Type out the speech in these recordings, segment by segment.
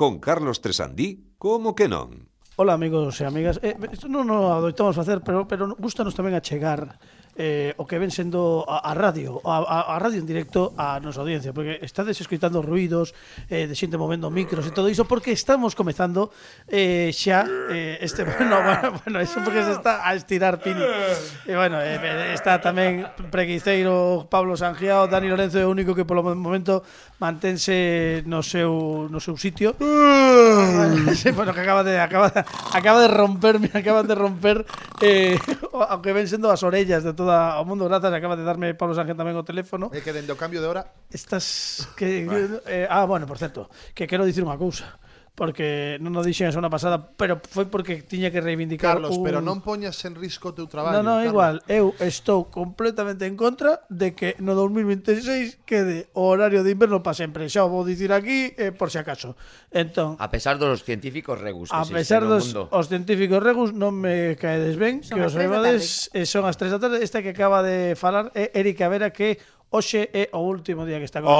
con Carlos Tresandí, como que non? Ola amigos e amigas, eh, isto non o adoitamos facer, pero, pero gustanos tamén achegar eh, o que ven sendo a, a radio, a, a radio en directo a nosa audiencia, porque estades escritando ruidos eh, de xente movendo micros e todo iso, porque estamos comezando eh, xa eh, este... Bueno, bueno, bueno, eso porque se está a estirar Pini. E bueno, eh, eh, está tamén Preguiceiro, Pablo Sangiao, Dani Lorenzo é o único que polo momento mantense no seu, no seu sitio. sí, bueno, que acaba de, acaba, de, acaba de romperme, acaba de romper eh, o que ven sendo as orellas de toda toda mundo grazas, acaba de darme Pablo Sánchez tamén o teléfono. É que dende o cambio de hora Estas que, que eh, ah, bueno, por certo, que quero dicir unha cousa porque non o dixen a semana pasada, pero foi porque tiña que reivindicar Carlos, un... pero non poñas en risco o teu traballo. Non, non, igual, eu estou completamente en contra de que no 2026 quede o horario de inverno para sempre. Xa o vou dicir aquí eh, por se si acaso. Entón, a pesar dos científicos regus A pesar dos mundo. os científicos regus non me caedes ben, son que os levades eh, son as 3 da tarde, esta que acaba de falar é Erika Vera que Oxe é o último día que está con oh,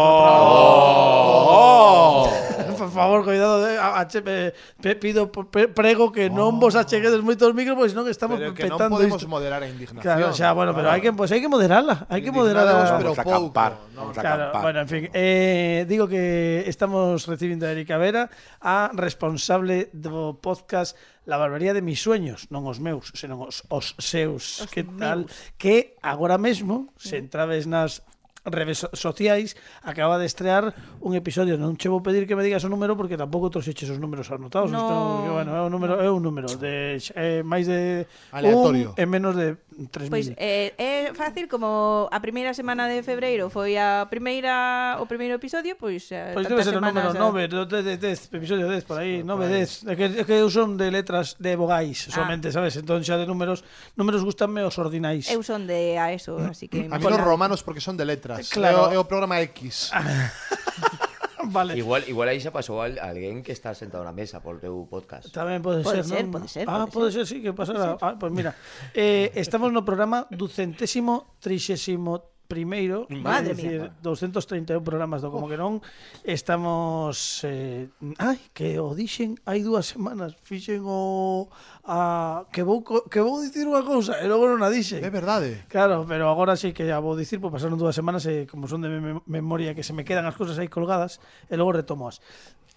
oh. Por favor, cuidado de, a, a, pe, pido pe, prego que oh. non vos acheguedes moitos micros pois non estamos pero que petando non podemos isto. moderar a indignación. Claro, xa, bueno, claro. pero hai que pois pues, hai que moderarla, hai que moderarla, pero vamos a acampar, non? vamos a claro, acampar. Bueno, en fin, eh, digo que estamos recibindo a Erika Vera, a responsable do podcast La barbería de mis sueños, non os meus, senón os, os seus. Os que tal? Meus. Que agora mesmo, se entrades nas redes sociais acaba de estrear un episodio. Non che vou pedir que me digas o número porque tampouco trouxeches os números anotados. No. Estou, bueno, é un número é un número de eh, máis de Aleatorio. un en menos de 3000 Pois eh, é fácil como a primeira semana de febreiro foi a primeira o primeiro episodio pois eh, Pois debe ser o número 9 10, 10, episodio 10 por aí 9, 10 é que, é que eu son de letras de vogais ah. somente, ah. sabes? Entón xa de números números gustanme os ordinais. Eu son de a eso, así que mm. A mí los romanos porque son de letras Eh, claro. É o, é o programa X. vale. Igual, igual aí xa pasou al, alguén que está sentado na mesa por teu podcast. Tamén pode, pode ser, ser, non? Pode ser, pode ah, ser. Pode ser, sí, que pasara. Ah, pois pues mira, eh, estamos no programa ducentésimo trixésimo primeiro, Madre decir, 231 programas do como que non, estamos eh, ai, que o dixen hai dúas semanas, fixen o a, que vou que vou dicir unha cousa e logo non a dixen. É verdade. Claro, pero agora sí que a vou dicir, pois pasaron dúas semanas e como son de memoria que se me quedan as cousas aí colgadas e logo retomoas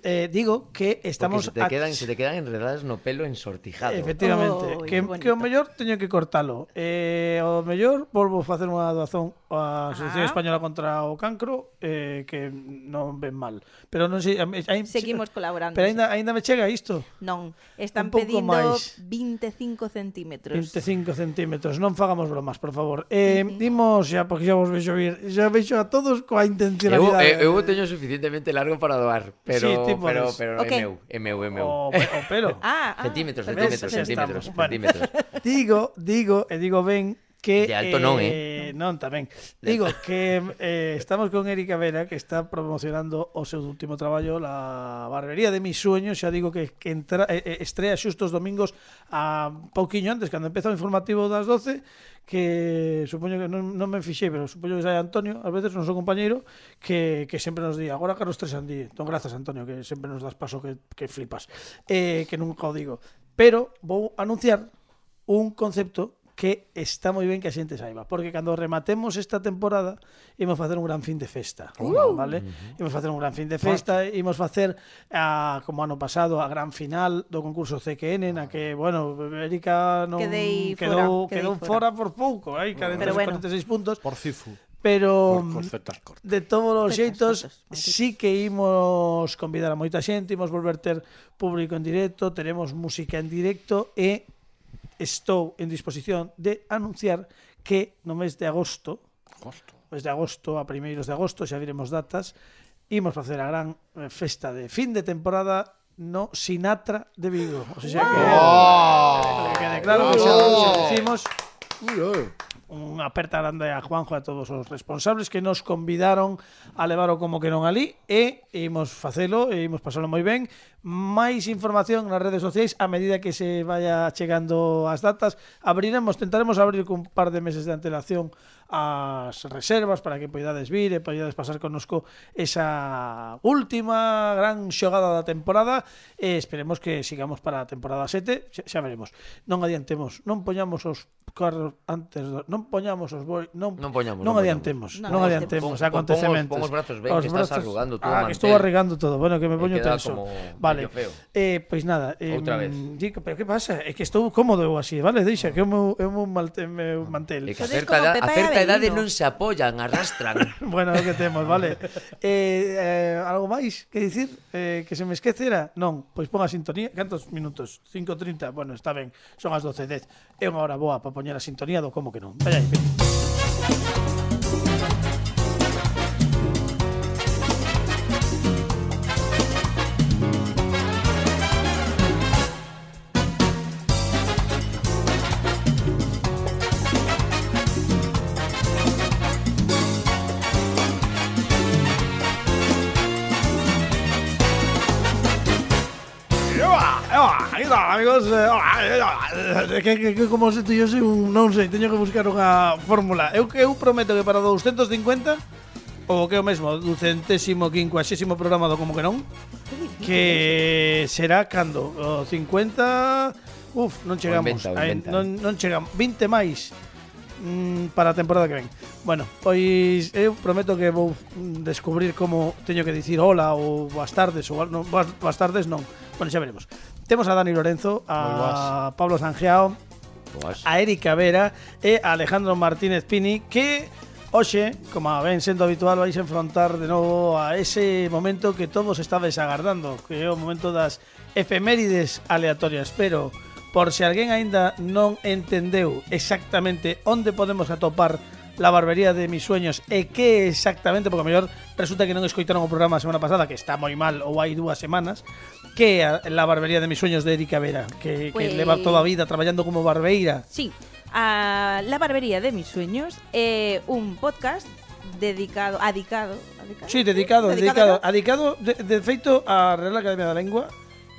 eh, digo que estamos... Porque se te, quedan, a... se te quedan enredadas no pelo ensortijado. Efectivamente, oh, que, que o mellor teño que cortalo. Eh, o mellor volvo a facer unha doazón a Asociación ah. Española contra o Cancro eh, que non ven mal. Pero non sei... Hai, Seguimos colaborando. Pero ainda, ainda me chega isto? Non. Están pedindo máis. 25 centímetros. 25 centímetros. Non fagamos bromas, por favor. Eh, uh -huh. Dimos xa, porque xa vos vexo vir. Xa vexo a todos coa intencionalidade. Eu, eu, eu teño suficientemente largo para doar, pero... Sí, tipo pero, pero okay. meu, é meu, é meu. O, o pelo. ah, ah. Centímetros, centímetros, centímetros, centímetros. Digo, digo, e digo ben que de alto eh, non, eh? Non, tamén. Digo que eh, estamos con Erika Vera que está promocionando o seu último traballo la barbería de mis sueños, xa digo que, que entra, eh, eh estrea xustos domingos a pouquiño antes cando empeza o informativo das 12 que supoño que non, non me fixei, pero supoño que sai Antonio, ás veces non son compañeiro, que, que sempre nos di, agora que nos tres andí. Entón, grazas, Antonio, que sempre nos das paso que, que flipas. Eh, que nunca o digo. Pero vou anunciar un concepto que está moi ben que a xente saiba, porque cando rematemos esta temporada imos facer un gran fin de festa, uh! vale? Imos facer un gran fin de festa, imos facer a, como ano pasado a gran final do concurso CQN na que, bueno, Erika non quedei quedou, fora, quedou fora. fora por pouco, hai eh? 46 bueno. 46 puntos. Por cifu. Pero por mm, cortas, cortas. de todos os xeitos sí que imos convidar a moita xente, imos volver ter público en directo, teremos música en directo e estou en disposición de anunciar que no mes de agosto, agosto. mes de agosto, a primeiros de agosto, xa viremos datas, imos facer a gran eh, festa de fin de temporada no Sinatra de Vigo. O sea, que, oh. que quede claro, oh. que xa, xa decimos unha aperta grande a Juanjo e a todos os responsables que nos convidaron a levar o como que non ali e imos facelo e imos pasalo moi ben. Máis información nas redes sociais a medida que se vaya chegando as datas. Abriremos, tentaremos abrir cun par de meses de antelación as reservas para que poidades vir e poidades pasar connosco esa última gran xogada da temporada e esperemos que sigamos para a temporada 7, xa, xa veremos. Non adiantemos, non poñamos os carros antes do, non poñamos os boi, non non, poñamos, non, non adiantemos, non, non adiantemos pon, acontecementos. Pon, pon os brazos ben, os que estás arrugando todo. Ah, que estou arregando todo, bueno, que me poño tenso. Vale. Eh, pois nada, eh, Outra vez. Dico, pero que pasa? É que estou cómodo eu así, vale? Deixa que eu meu, eu meu, mal, meu mantel. e que acerta, acerta idade non se apoian, arrastran. bueno, é o que temos, vale. Eh, eh, algo máis que dicir? Eh, que se me esquecera? Non, pois pon a sintonía. Cantos minutos? 5.30? Bueno, está ben, son as 12.10. É unha hora boa para poñer a sintonía do como que non. Vaya aí, vaya. Ah, ah, ah, que, que, que como se yo sei un non sei, teño que buscar unha fórmula. Eu que eu prometo que para 250 ou que é o mesmo, ducentésimo, quincuaxésimo programa do como que non, que será cando o 50 Uf, non chegamos. Inventa, o inventa. Ay, non, non chegamos. 20 máis mm, para a temporada que ven. Bueno, pois eu prometo que vou descubrir como teño que dicir hola ou boas tardes ou non, boas, boas tardes non. Bueno, xa veremos. Temos a Dani Lorenzo, a Pablo Sanjeao, Boas. a Erika Vera e a Alejandro Martínez Pini que hoxe, como ven sendo habitual, vais a enfrontar de novo a ese momento que todos estabais agardando, que é o momento das efemérides aleatorias, pero por se alguén aínda non entendeu exactamente onde podemos atopar la barbería de mis sueños e que exactamente, porque a mellor resulta que non escoitaron o programa a semana pasada, que está moi mal ou hai dúas semanas, que a- la barbería de mis sueños de Erika Vera, que, que Pues- leva toda a vida traballando como barbeira. Sí, a La Barbería de mis sueños é un podcast dedicado, adicado, adicado Sí, dedicado, dedicado, ¿no? adicado de, de feito a Real Academia da Lengua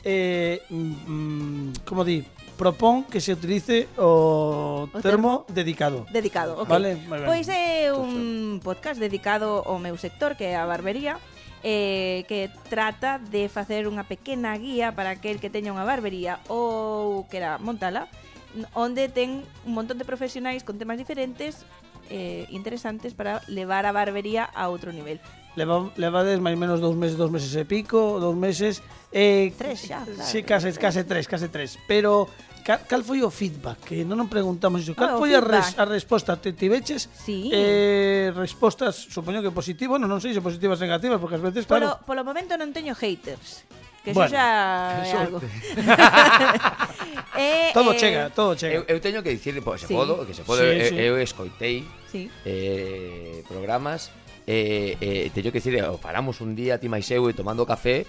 eh, mm, como di, propón que se utilice o, o termo, dedicado. Dedicado, ok. Vale, moi ben. Pois é un podcast dedicado ao meu sector, que é a barbería, eh, que trata de facer unha pequena guía para aquel que teña unha barbería ou quera montala, onde ten un montón de profesionais con temas diferentes eh, interesantes para levar a barbería a outro nivel leva, levades máis menos dous meses, dous meses e pico, dous meses. Eh, tres xa, claro. Sí, case, case tres, case tres. Pero cal, cal foi o feedback? Que non nos preguntamos iso. Cal ah, foi a, res, a resposta? Te tiveches sí. eh, respostas, supoño que positivas, bueno, non sei se positivas ou negativas, porque ás veces, claro... Polo, polo momento non teño haters. Que bueno, xa é algo. Eh, eh, todo eh, chega, todo chega. Eu, eu teño que dicirle, pois, se sí. podo, que se pode, sí, eu, sí. eu escoitei sí. eh, programas eh, eh, teño que dicir, eh, falamos un día ti máis eu e tomando café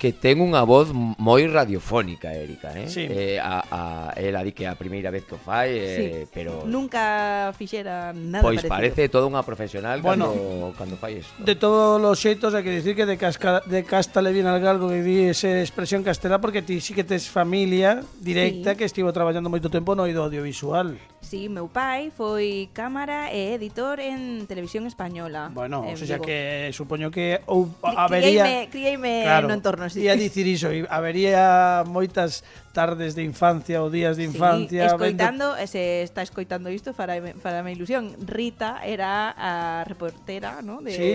que ten unha voz moi radiofónica, Erika, eh? Sí. Eh, a, a, ela di que a primeira vez que o fai, eh, sí. pero... Nunca fixera nada Pois parecido. parece toda unha profesional bueno, cando, cando fai isto. De todos os xeitos hai que dicir que de, casca, de casta le viene al galgo que di esa expresión castelá porque ti sí que tes familia directa sí. que estivo traballando moito tempo no oído audiovisual. Sí, meu pai foi cámara e editor en televisión española. Bueno, o sea que supoño que ou habería Crieime, crieime claro, no entorno, sí. Ia dicir iso, e habería moitas tardes de infancia ou días de infancia sí, escoitando, vendo... se está escoitando isto fará fará me ilusión. Rita era a reportera, ¿no? de sí.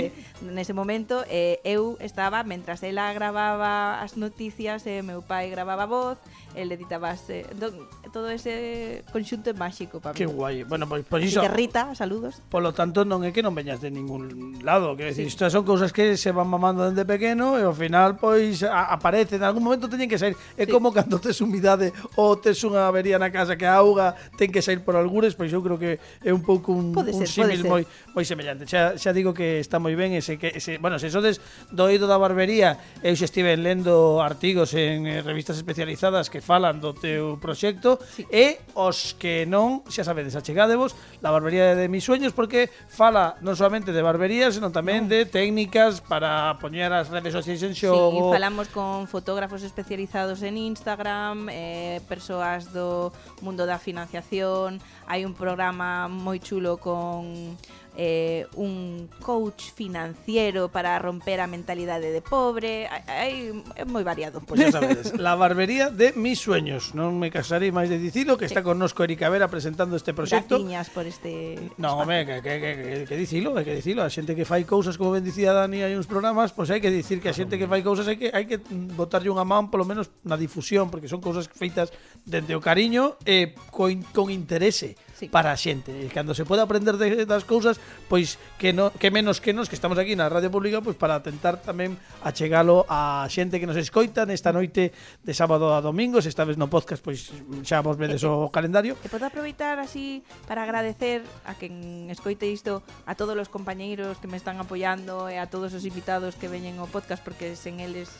nese momento eh, eu estaba mentras ela gravaba as noticias, eh, meu pai gravaba voz, el editaba eh, entón, todo ese conxunto máxico discúlpame. Que guai. Bueno, pois pues, iso. Que Rita, saludos. Por lo tanto, non é que non veñas de ningún lado, que decir, sí. estas son cousas que se van mamando dende pequeno e ao final pois a, aparecen, en algún momento teñen que sair. É sí. como cando tes humidade ou tes unha avería na casa que a auga ten que sair por algures, pois eu creo que é un pouco un, pode un ser, símil moi moi semellante. Xa, xa digo que está moi ben ese que ese, bueno, se sodes do oído da barbería, eu xa estive lendo artigos en eh, revistas especializadas que falan do teu proxecto sí. e os que non xa sabedes, achegádevos la barbería de mis sueños porque fala non solamente de barberías, senón tamén no. de técnicas para poñer as redes sociais en xogo. Sí, falamos con fotógrafos especializados en Instagram, eh, persoas do mundo da financiación, hai un programa moi chulo con eh, un coach financiero para romper a mentalidade de pobre, é moi variado. La barbería de mis sueños. Non me casarei máis de dicilo que está connosco Erika Vera presentando este. Graciñas por este No, home, que, que, que, que, dicilo, hai que dicilo. A xente que fai cousas como ben dicía Dani hai uns programas, pois hai que dicir que a xente que fai cousas hai que hai que botarlle unha man polo menos na difusión, porque son cousas feitas dende o cariño e con, con interese sí. para a xente. E cando se pode aprender de, das cousas, pois que, no, que menos que nos que estamos aquí na Radio Pública, pois para tentar tamén achegalo a xente que nos escoita nesta noite de sábado a domingo, se estades no podcast, pois xa vos vedes o calendario. E podo aproveitar así para agradecer a quen escoite isto, a todos os compañeiros que me están apoiando e a todos os invitados que veñen ao podcast porque sen eles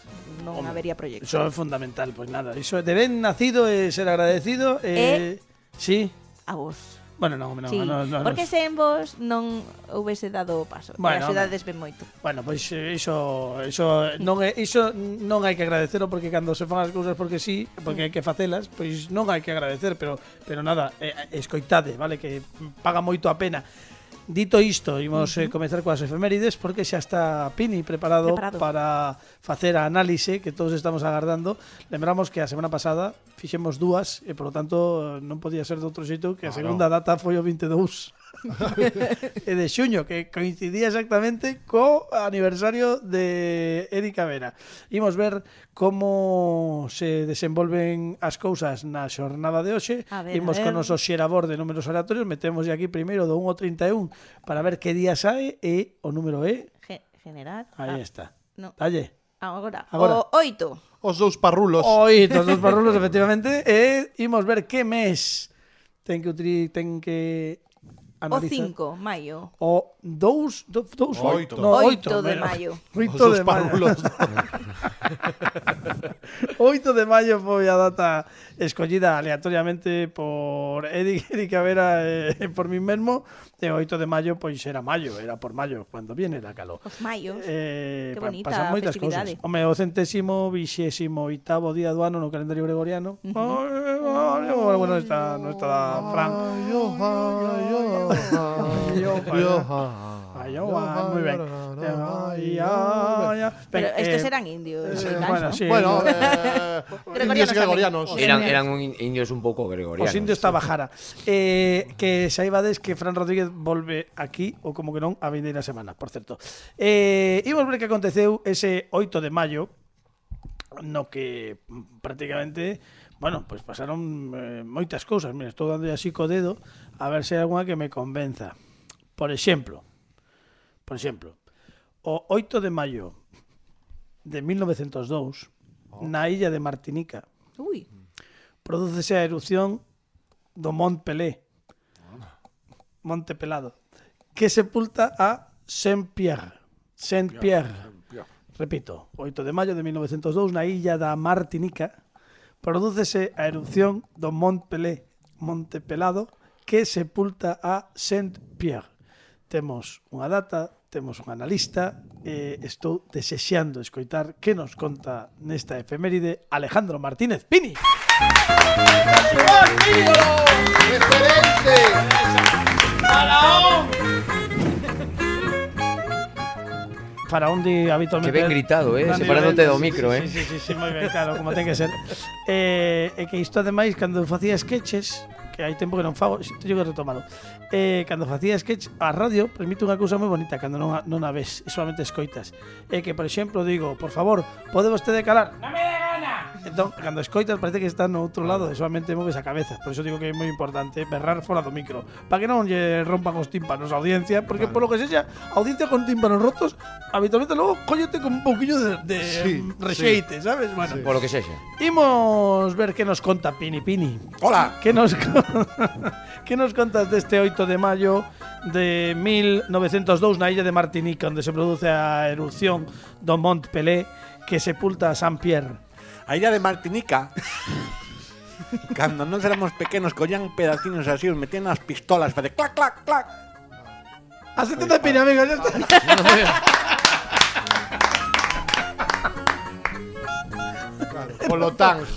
non Home, habería proxecto. Iso é fundamental, pois nada, iso é de ben nacido e ser agradecido e, e... Sí a vos. Bueno, non, non, sí. non, non, Porque sen vos non houvese dado o paso. Bueno, e as cidades ben moito. Bueno, pois eh, iso, iso non é iso non hai que agradecelo porque cando se fan as cousas porque sí, porque hai que facelas, pois non hai que agradecer, pero pero nada, eh, escoitade, vale, que paga moito a pena. Dito isto, imos uh -huh. eh, comezar coas efemérides porque xa está Pini preparado, preparado. para facer a análise que todos estamos agardando. Lembramos que a semana pasada fixemos dúas e, por lo tanto, non podía ser de outro xeito que a segunda data foi o 22. e de xuño, que coincidía exactamente co aniversario de Érica Vera. Imos ver como se desenvolven as cousas na xornada de hoxe. Ver, Imos con noso xerador de números aleatorios, metemos aquí primeiro do 1 ao 31 para ver que día sae e o número é... General. Aí ah, está. No. Dalle. Agora. Agora. O oito. Os dous parrulos. Oito, os dous parrulos, efectivamente. E imos ver que mes ten que, utri, ten que analiza... O 5 maio. O 2 dous, dous, oito. No, oito, oito de maio. Oito de maio. oito de maio foi a data escollida aleatoriamente por Eric, Eric Vera e eh, por mí mesmo de 8 de mayo pues era mayo era por mayo cuando viene a calor. Os maios, eh, bonita pasan moitas cousas. Home, o centésimo, oitavo día aduano ano no calendario gregoriano. Bueno, está, Fran. Pero estos eh, eran indios. Eh, bueno, sí. Bueno, eh, indios gregorianos. Eran, eran un indios un pouco gregorianos. Os indios Tabajara. Eh, que saibades que Fran Rodríguez volve aquí, ou como que non, a vindeira semana, por certo. Eh, imos ver que aconteceu ese 8 de maio, no que prácticamente bueno, pois pues pasaron eh, moitas cousas, mira, estou dando así co dedo a ver se hai algunha que me convenza. Por exemplo, Por exemplo, o 8 de maio de 1902, oh. na illa de Martinica, Ui. prodúcese a erupción do Mont Pelé, Monte Pelado, que sepulta a Saint-Pierre. Saint-Pierre. Repito, 8 de maio de 1902, na illa da Martinica, prodúcese a erupción do Mont Pelé, Monte Pelado, que sepulta a Saint-Pierre temos unha data, temos un analista, e estou desexando escoitar que nos conta nesta efeméride Alejandro Martínez Pini. ¡Faraón! Faraón de habitualmente... Que ben gritado, eh? separándote do micro, sí, eh? Sí, sí, sí, sí, moi ben, claro, como ten que ser. Eh, e que isto, ademais, cando facía sketches, que hai tempo que non fago, teño que retomalo. Eh, cando facía sketch, a radio permite unha cousa moi bonita, cando non a, non a ves, e solamente escoitas. É eh, que, por exemplo, digo, por favor, pode vostede calar? Non me Entón, cando escoitas parece que está no outro lado e solamente moves a cabeza. Por iso digo que é moi importante berrar fora do micro, para que non lle rompan os tímpanos a audiencia, porque polo que sexa, a audiencia con tímpanos rotos, habitualmente logo cóllete con un pouquiño de, de Sí, rexeite, sabes? Bueno, Por lo que sexa. Imos ver que nos conta Pini Pini. Hola. Que nos, que nos contas deste 8 de maio de 1902 na illa de Martinica, onde se produce a erupción do Mont Pelé que sepulta a Saint-Pierre. A illa de Martinica Cando non éramos pequenos collían pedacinos así, os metían nas pistolas, para clac, clac, clac. A 70 pini, amigo, ya está. Claro, polo tanks.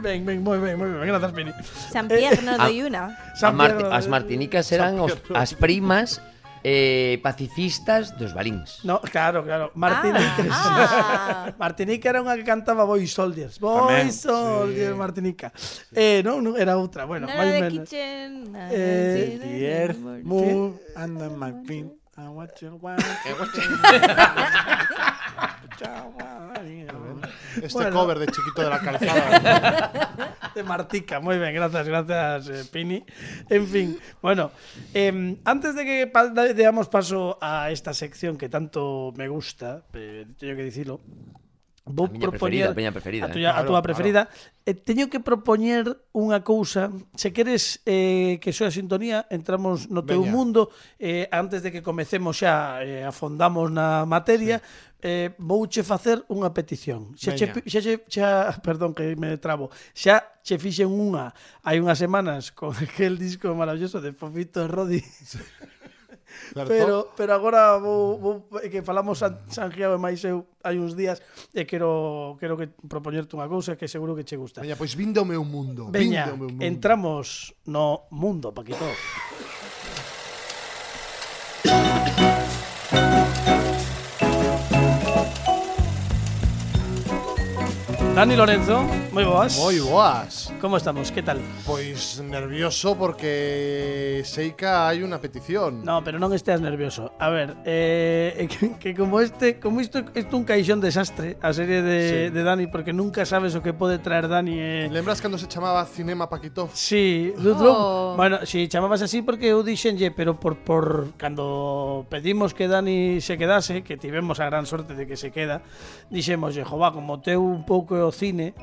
Ven, ven, moi ben, moi ben, grazas, Pini. San Pierre no Ah. doy una. A San Marti Pierre- as martinicas eran os, as primas eh, pacifistas dos balíns. No, claro, claro. Martinica. Ah, ah. Martinica era unha que cantaba Boy Soldiers. Boy Tamén, Soldiers, Martinica. Eh, non, non, era outra. Bueno, no máis menos. kitchen. Eh, sí, The de- earth de- move under my feet. I watch you want. Este Bueno. cover de Chiquito de la Calzada. De Martica, moi ben, grazas, grazas, eh, Pini. En fin, bueno, eh, antes de que pa da- deamos paso a esta sección que tanto me gusta, eh, teño que dicilo, Vou a propoñer preferida, a, preferida, a, tuya, eh? claro, a túa preferida. Claro. Eh, teño que propoñer unha cousa. Se queres eh, que soa sintonía, entramos no teu Veña. mundo. Eh, antes de que comecemos xa, eh, afondamos na materia. Sí. Eh, vouche facer unha petición. Xa, Veña. xa, xa, xa, perdón que me trabo. Xa che fixen unha hai unhas semanas con aquel disco maravilloso de Fofito Rodi. Sí. Certo? Pero, pero agora vou, vou, que falamos San, San Giao e máis eu hai uns días e quero, quero que propoñerte unha cousa que seguro que che gusta. Veña, pois vindo ao meu mundo. Veña, meu mundo. entramos no mundo, Paquito. Dani Lorenzo Moi boas. Moi boas. Como estamos? Que tal? Pois nervioso porque Seika hai unha petición. No, pero non esteas nervioso. A ver, eh, que, que como este, como isto é un caixón desastre a serie de, sí. de Dani porque nunca sabes o que pode traer Dani. Eh. Lembras cando se chamaba Cinema Paquitov? Sí, oh. Bueno, si sí, chamabas así porque eu dixenlle, pero por por cando pedimos que Dani se quedase, que tivemos a gran sorte de que se queda, dixémoslle, jova, como teu un pouco o cine,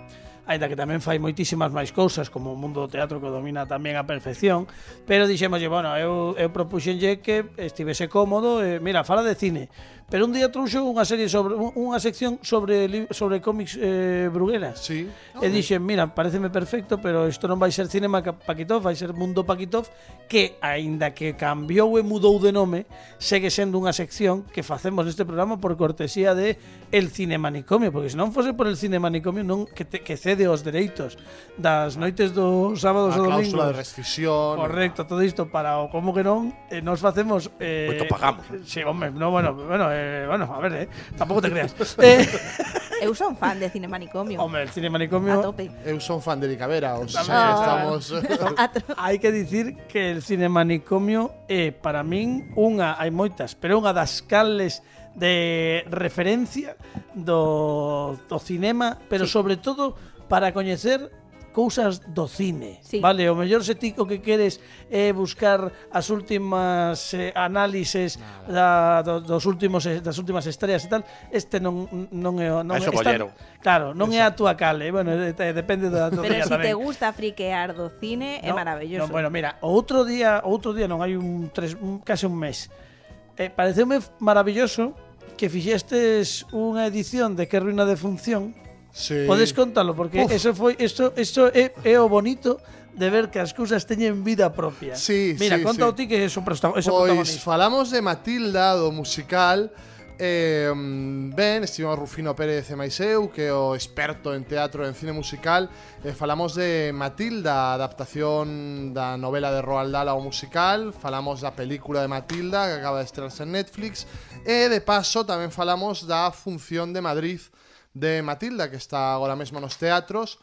aínda que tamén fai moitísimas máis cousas, como o mundo do teatro que domina tamén a perfección, pero dixémoslle, bueno, eu, eu propuxenlle que estivese cómodo, e, mira, fala de cine, Pero un día trouxo unha serie sobre unha sección sobre sobre cómics eh, Bruguera. Sí. E dixen, mira, pareceme perfecto, pero isto non vai ser Cinema Paquitov, vai ser Mundo Paquitov, que aínda que cambiou e mudou de nome, segue sendo unha sección que facemos neste programa por cortesía de El Cine Manicomio, porque se non fose por El Cine Manicomio non que, te, que cede os dereitos das noites dos sábados a ou domingos. A cláusula de rescisión. Correcto, todo isto para o como que non, eh, nos facemos eh, Moito pagamos. Eh, sí, hombre, no, bueno, bueno, eh, bueno, a ver, eh, tampouco te creas. Eh, Eu son fan de Cine Manicomio. Hombre, el cine manicomio. a tope. Eu son fan de Licavera, o sea, Tamén, estamos... Atro- Hai que dicir que el cine manicomio é para min unha, hai moitas, pero unha das cales de referencia do, do cinema, pero sí. sobre todo para coñecer cousas do cine. Sí. Vale, o mellor se ti o que queres é eh, buscar as últimas eh, análises Nada. da, do, dos últimos eh, das últimas estrellas e tal, este non non é non Eso está, bollero. Claro, non Eso. é a túa cale, eh, bueno, eh, depende da tua Pero se si te gusta friquear do cine, no, é maravilloso. No, bueno, mira, outro día, outro día non hai un tres un, case un mes. Eh, pareceume maravilloso que fixestes unha edición de Que ruina de función Sí. Podes contalo porque Uf. eso foi isto isto é, é o bonito de ver que as cousas teñen vida propia. Sí, Mira, sí, conta sí. ti que é o eso Pois falamos de Matilda do musical eh, ben, estivemos Rufino Pérez e máis eu, que é o experto en teatro e en cine musical, eh, falamos de Matilda, a adaptación da novela de Roald Dahl ao musical, falamos da película de Matilda que acaba de estrearse en Netflix, e de paso tamén falamos da función de Madrid de Matilda, que está agora mesmo nos teatros,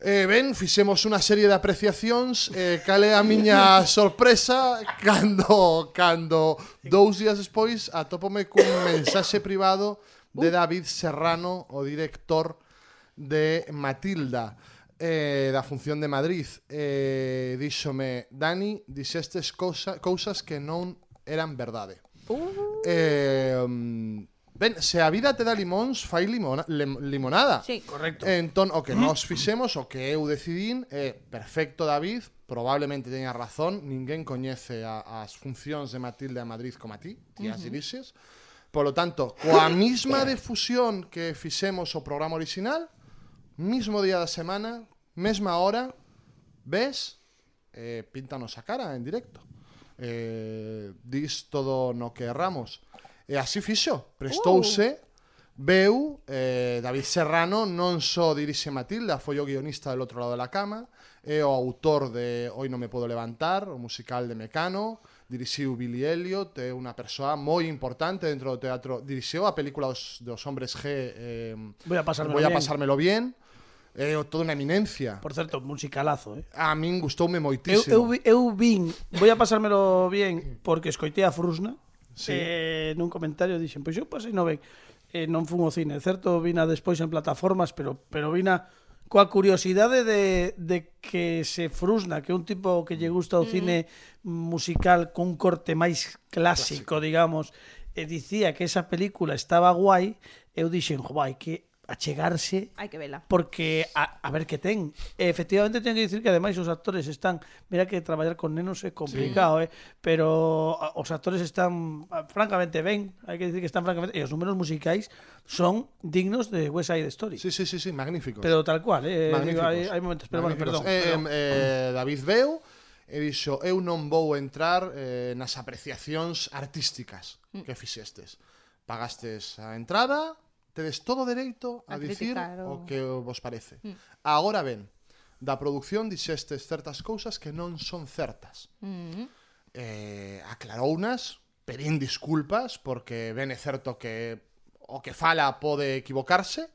Eh, ben, fixemos unha serie de apreciacións. Eh, Cal é a miña sorpresa Cando, cando Dous días despois Atópome cun mensaxe privado De uh. David Serrano O director de Matilda eh, Da función de Madrid. Eh, Díxome Dani, dixestes cousa, cousas que non eran verdade uh. eh, mm, Ben, se a vida te dá limóns, fai limona, lim, limonada. Sí. Correcto. Entón, o que nos fixemos, o que eu decidín, é perfecto, David, probablemente teña razón, ninguén coñece a, as funcións de Matilde a Madrid como a ti, ti as dirixes. Polo tanto, coa mesma difusión que fixemos o programa original, mismo día da semana, mesma hora, ves, eh, píntanos a cara en directo. Eh, dis todo no que erramos. E así fixo, prestouse, uh. veu, eh, David Serrano non só dirixe Matilda, foi o guionista del outro lado da cama, é o autor de Hoy non me podo levantar, o musical de Mecano, dirixiu Billy Elliot, é unha persoa moi importante dentro do teatro, dirixiu a película dos, dos hombres G, eh, voy a pasármelo voy a pasármelo bien, bien É eh, toda unha eminencia. Por certo, musicalazo, eh. A min gustoume moitísimo. Eu, eu, eu vin, voy a pasármelo bien, porque escoitei a Frusna, sí. eh, nun comentario dixen, pois eu pasei no ben. Eh, non fun ao cine, certo, vina despois en plataformas, pero pero vina coa curiosidade de, de que se frusna que un tipo que lle gusta o mm. cine musical con un corte máis clásico, clásico. digamos, e dicía que esa película estaba guai, eu dixen, guai, que achegarse Hai que vela. porque a, a ver que ten. E, efectivamente ten que dicir que ademais os actores están, mira que traballar con nenos é complicado, sí. eh, pero a, os actores están a, francamente ben, hai que dicir que están francamente e os números musicais son dignos de West Side Story. Sí, sí, sí, sí magníficos. Pero tal cual, eh, digo, hai, hai momentos, pero bueno, perdón. Eh, perdón. Eh, eh, David Veo e dixo eu non vou entrar eh, nas apreciacións artísticas mm. que fixestes. Pagastes a entrada, Tedes todo dereito a, a dicir o... o que vos parece. Mm. Agora ben, da producción dixestes certas cousas que non son certas. Mm eh, aclarounas, pedín disculpas, porque ben é certo que o que fala pode equivocarse.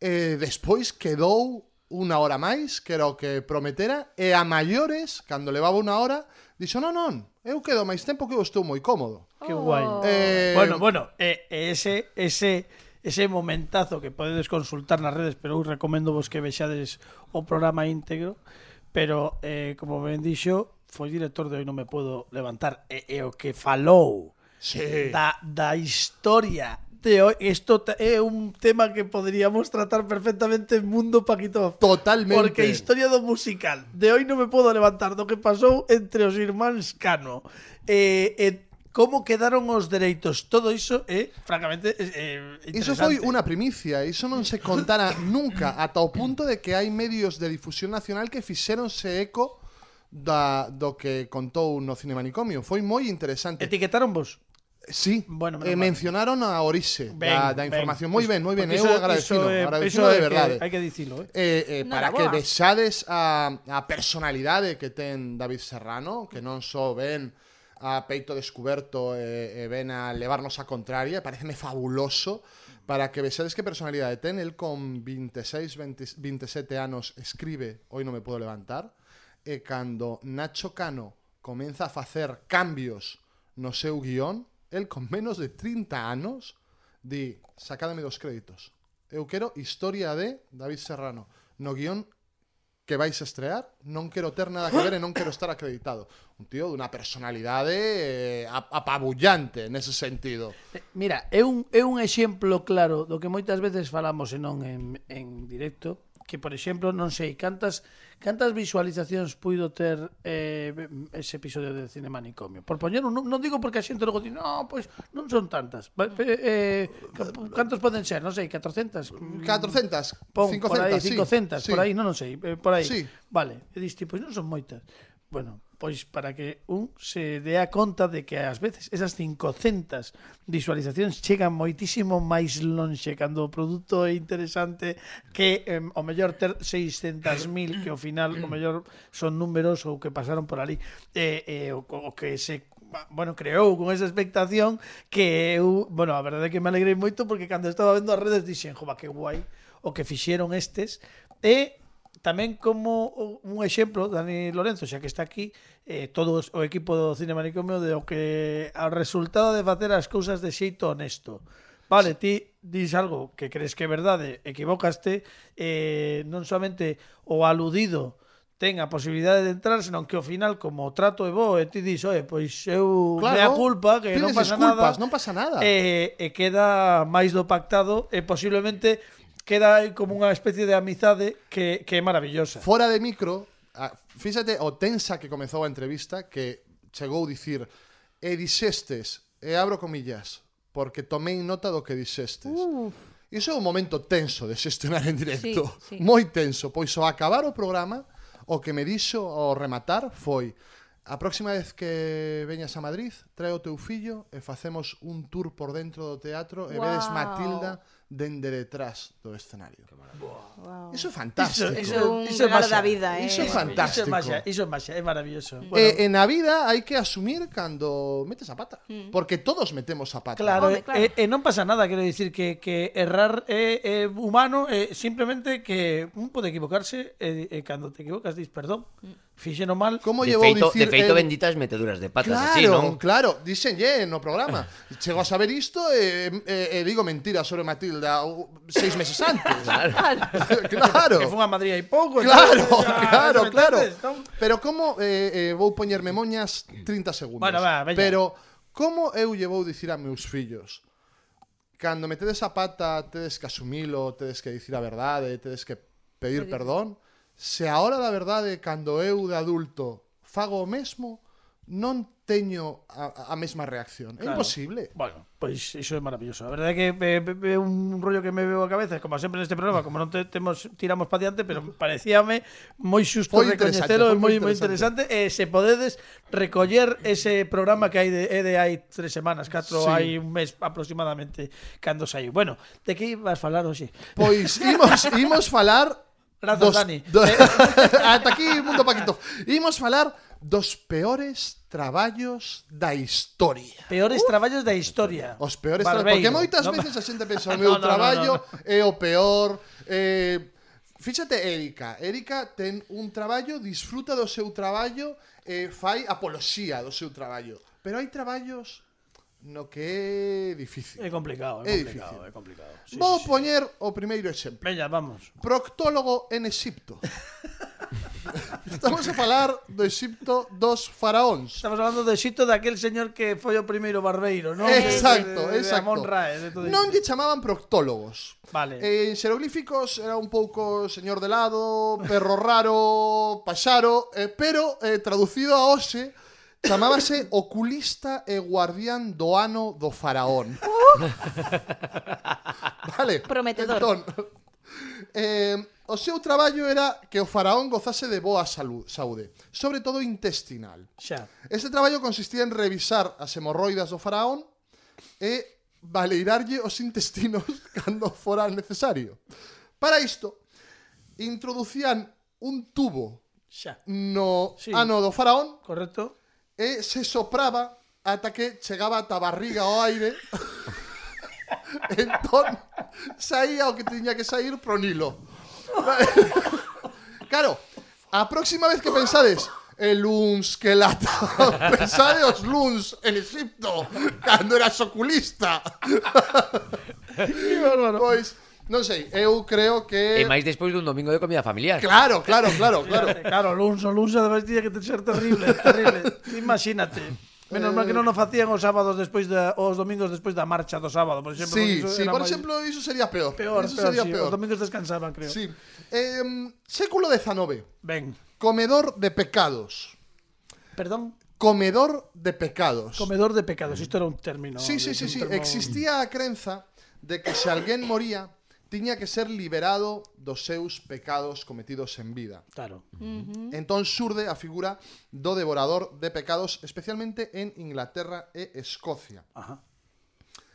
Eh, despois quedou unha hora máis, que era o que prometera, e a maiores, cando levaba unha hora, dixo, non, non, eu quedo máis tempo que eu estou moi cómodo. Que guai. Eh, bueno, bueno, eh, ese, ese ese momentazo que podedes consultar nas redes, pero eu recomendo vos que vexades o programa íntegro, pero eh, como ben dixo, foi director de Hoy non me podo levantar e, e o que falou sí. da, da historia de hoy, isto é un tema que poderíamos tratar perfectamente en Mundo Paquito. Totalmente. Porque a historia do musical de hoy non me podo levantar do que pasou entre os irmáns Cano. Eh, e como quedaron os dereitos. Todo iso é, francamente, é, é eh, Iso foi unha primicia, iso non se contara nunca, ata o punto de que hai medios de difusión nacional que fixeronse eco da, do que contou no Cinemanicomio. Foi moi interesante. Etiquetaron vos? Sí, bueno, eh, mencionaron a Orise ben, da, da información. Ben. Moi ben, moi ben, Porque eu iso, agradecido, iso, eh, agradecido iso de verdade. Que, hai que dicilo, eh. eh, eh para que vexades a, a personalidade que ten David Serrano, que non só so ben a peito descoberto e, eh, e eh, ven a levarnos a contraria, pareceme fabuloso para que vexades que personalidade ten, el con 26, 20, 27 anos escribe Hoy non me podo levantar, eh, e cando Nacho Cano comeza a facer cambios no seu guión, el con menos de 30 anos di, sacádame dos créditos. Eu quero historia de David Serrano, no guión que vais a estrear, non quero ter nada que ver e non quero estar acreditado. Un tío dunha personalidade eh, apabullante nese sentido. Eh, mira, é un, é un exemplo claro do que moitas veces falamos e non en, en directo, que por exemplo, non sei cantas cantas visualizacións puido ter eh, ese episodio de Cine Manicomio. Por poñer un, non digo porque a xente logo di, no, pois non son tantas. Eh, cantos poden ser? Non sei, 400. 400, Pon, 500, por aí, 500, sí, por aí, sí. non, non sei, eh, por aí. Sí. Vale, e diste, pois non son moitas. Bueno, Pois para que un se dea conta de que ás veces esas 500 visualizacións chegan moitísimo máis lonxe cando o produto é interesante que eh, o mellor ter 600.000 que ao final o mellor son números ou que pasaron por ali eh, eh, o, o que se bueno, creou con esa expectación que eu, bueno, a verdade é que me alegrei moito porque cando estaba vendo as redes dixen, jova, que guai o que fixeron estes e tamén como un exemplo, Dani Lorenzo, xa que está aquí, eh, todo o equipo do Cine Manicomio de o que ao resultado de facer as cousas de xeito honesto. Vale, ti dis algo que crees que é verdade, equivocaste, eh, non somente o aludido ten a posibilidade de entrar, senón que ao final como o trato é bo, e ti dis, "Oe, pois eu claro, mea culpa, que non pasa disculpas, nada." non pasa nada. E, eh, e queda máis do pactado e posiblemente queda aí como unha especie de amizade que, que é maravillosa. Fora de micro, fíxate o tensa que comezou a entrevista que chegou a dicir e dixestes, e abro comillas, porque tomei nota do que dixestes. Uf. Iso é un momento tenso de xestionar en directo. Sí, sí. Moi tenso, pois ao acabar o programa, o que me dixo ao rematar foi A próxima vez que veñas a Madrid, trae o teu fillo e facemos un tour por dentro do teatro wow. e vedes Matilda dende detrás do escenario. Wow. Iso é fantástico. Iso, iso, iso, iso é da vida, eh. Iso é fantástico. Iso é magia, iso é, magia, é maravilloso. Eh, bueno. E, eh, na vida hai que asumir cando metes a pata, mm. porque todos metemos a pata. Claro, Home, claro. E, eh, e eh, non pasa nada, quero dicir que, que errar é, é humano, é simplemente que mm, un pode equivocarse e, e cando te equivocas dis perdón. Mm fíxeno mal. Como de llevou feito, dicir, de feito el... benditas meteduras de patas claro, así, non? Claro, díxenlle no programa. Chego a saber isto e, e, e digo mentira sobre Matilda seis meses antes. claro. claro. Que foi a Madrid hai pouco. Claro, entonces, claro, claro. Pero como eh, eh, vou poñerme moñas 30 segundos. Bueno, va, veña. Pero como eu llevou dicir a meus fillos cando metedes a pata tedes que asumilo, tedes que dicir a verdade, tedes que pedir perdón. Se a hora da verdade, cando eu de adulto fago o mesmo, non teño a, a mesma reacción. Claro. É imposible. Bueno, pois iso é maravilloso. A verdade é que é, é un rollo que me veo a cabeza, como sempre neste programa, como non te, temos tiramos para diante, pero parecíame moi xusto recoñecelo, é moi moi interesante. E eh, se podedes recoller ese programa que hai de, é de hai tres semanas, catro, sí. hai un mes aproximadamente cando saiu. Bueno, de que ibas falar hoxe? Pois imos imos falar Grazas, Dani. Do, eh, ata aquí, Mundo Paquito. Imos falar dos peores traballos da historia. Peores uh, traballos da historia. Os peores traballos. Porque moitas no, veces a xente pensa o meu no, no, traballo no, no, no. é o peor. Eh, fíxate, Erika. Erika ten un traballo, disfruta do seu traballo, eh, fai apoloxía do seu traballo. Pero hai traballos no que é difícil. É complicado, é, é complicado, difícil. é complicado. Sí, Vou sí, poñer sí. o primeiro exemplo. Veña, vamos. Proctólogo en Exipto. Estamos a falar do Exipto dos faraóns. Estamos falando do Exipto daquel señor que foi o primeiro barbeiro, non? Exacto, de, de, exacto. De Rae, de todo non lle chamaban proctólogos. Vale. En xeroglíficos era un pouco señor de lado, perro raro, paxaro, eh, pero eh, traducido a hoxe Chamábase Oculista e Guardián do Ano do Faraón. Uh! vale. Prometedor. Entón, eh, o seu traballo era que o faraón gozase de boa salud, saúde, sobre todo intestinal. Xa. Este traballo consistía en revisar as hemorroidas do faraón e baleirarlle os intestinos cando fora necesario. Para isto, introducían un tubo Xa. no sí. ano do faraón Correcto e se sopraba ata que chegaba ata a barriga ao aire entón saía o que tiña que sair pro Nilo claro a próxima vez que pensades el luns que lata. Pensade os luns en Egipto, cando eras oculista. pois, Non sei, eu creo que... E máis despois dun domingo de comida familiar. Claro, claro, claro, claro. claro, lunso, lunso, ademais tiña que ser terrible, terrible. Imagínate. Menos mal que non o facían os sábados despois da os domingos despois da marcha do sábado, por exemplo. Sí, sí, por exemplo, iso sería peor. Peor, iso peor, sería sí. peor. Os domingos descansaban, creo. Sí. Eh, século XIX. Ben. Comedor de pecados. Perdón. Comedor de pecados. Comedor de pecados, isto era un término. Sí, sí, sí, sí. Termo... Existía a crenza de que se alguén moría tiña que ser liberado dos seus pecados cometidos en vida. Claro. Uh -huh. Entón surde a figura do devorador de pecados, especialmente en Inglaterra e Escocia. Ajá.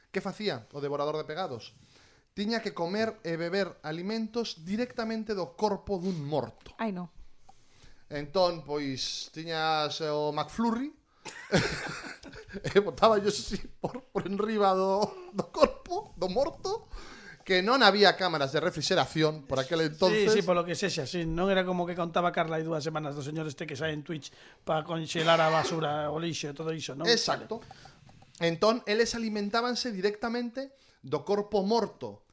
Que facía o devorador de pecados? Tiña que comer e beber alimentos directamente do corpo dun morto. Ai, no. Entón, pois, tiñas o McFlurry, e botaba yo así por, por enriba do, do corpo, do morto, que non había cámaras de refrigeración por aquel entonces. Sí, sí, polo que sexa, sí, non era como que contaba Carla hai dúas semanas do señor este que sai en Twitch para conxelar a basura, o lixo e todo iso, non? Exacto. Vale. Entón, eles alimentábanse directamente do corpo morto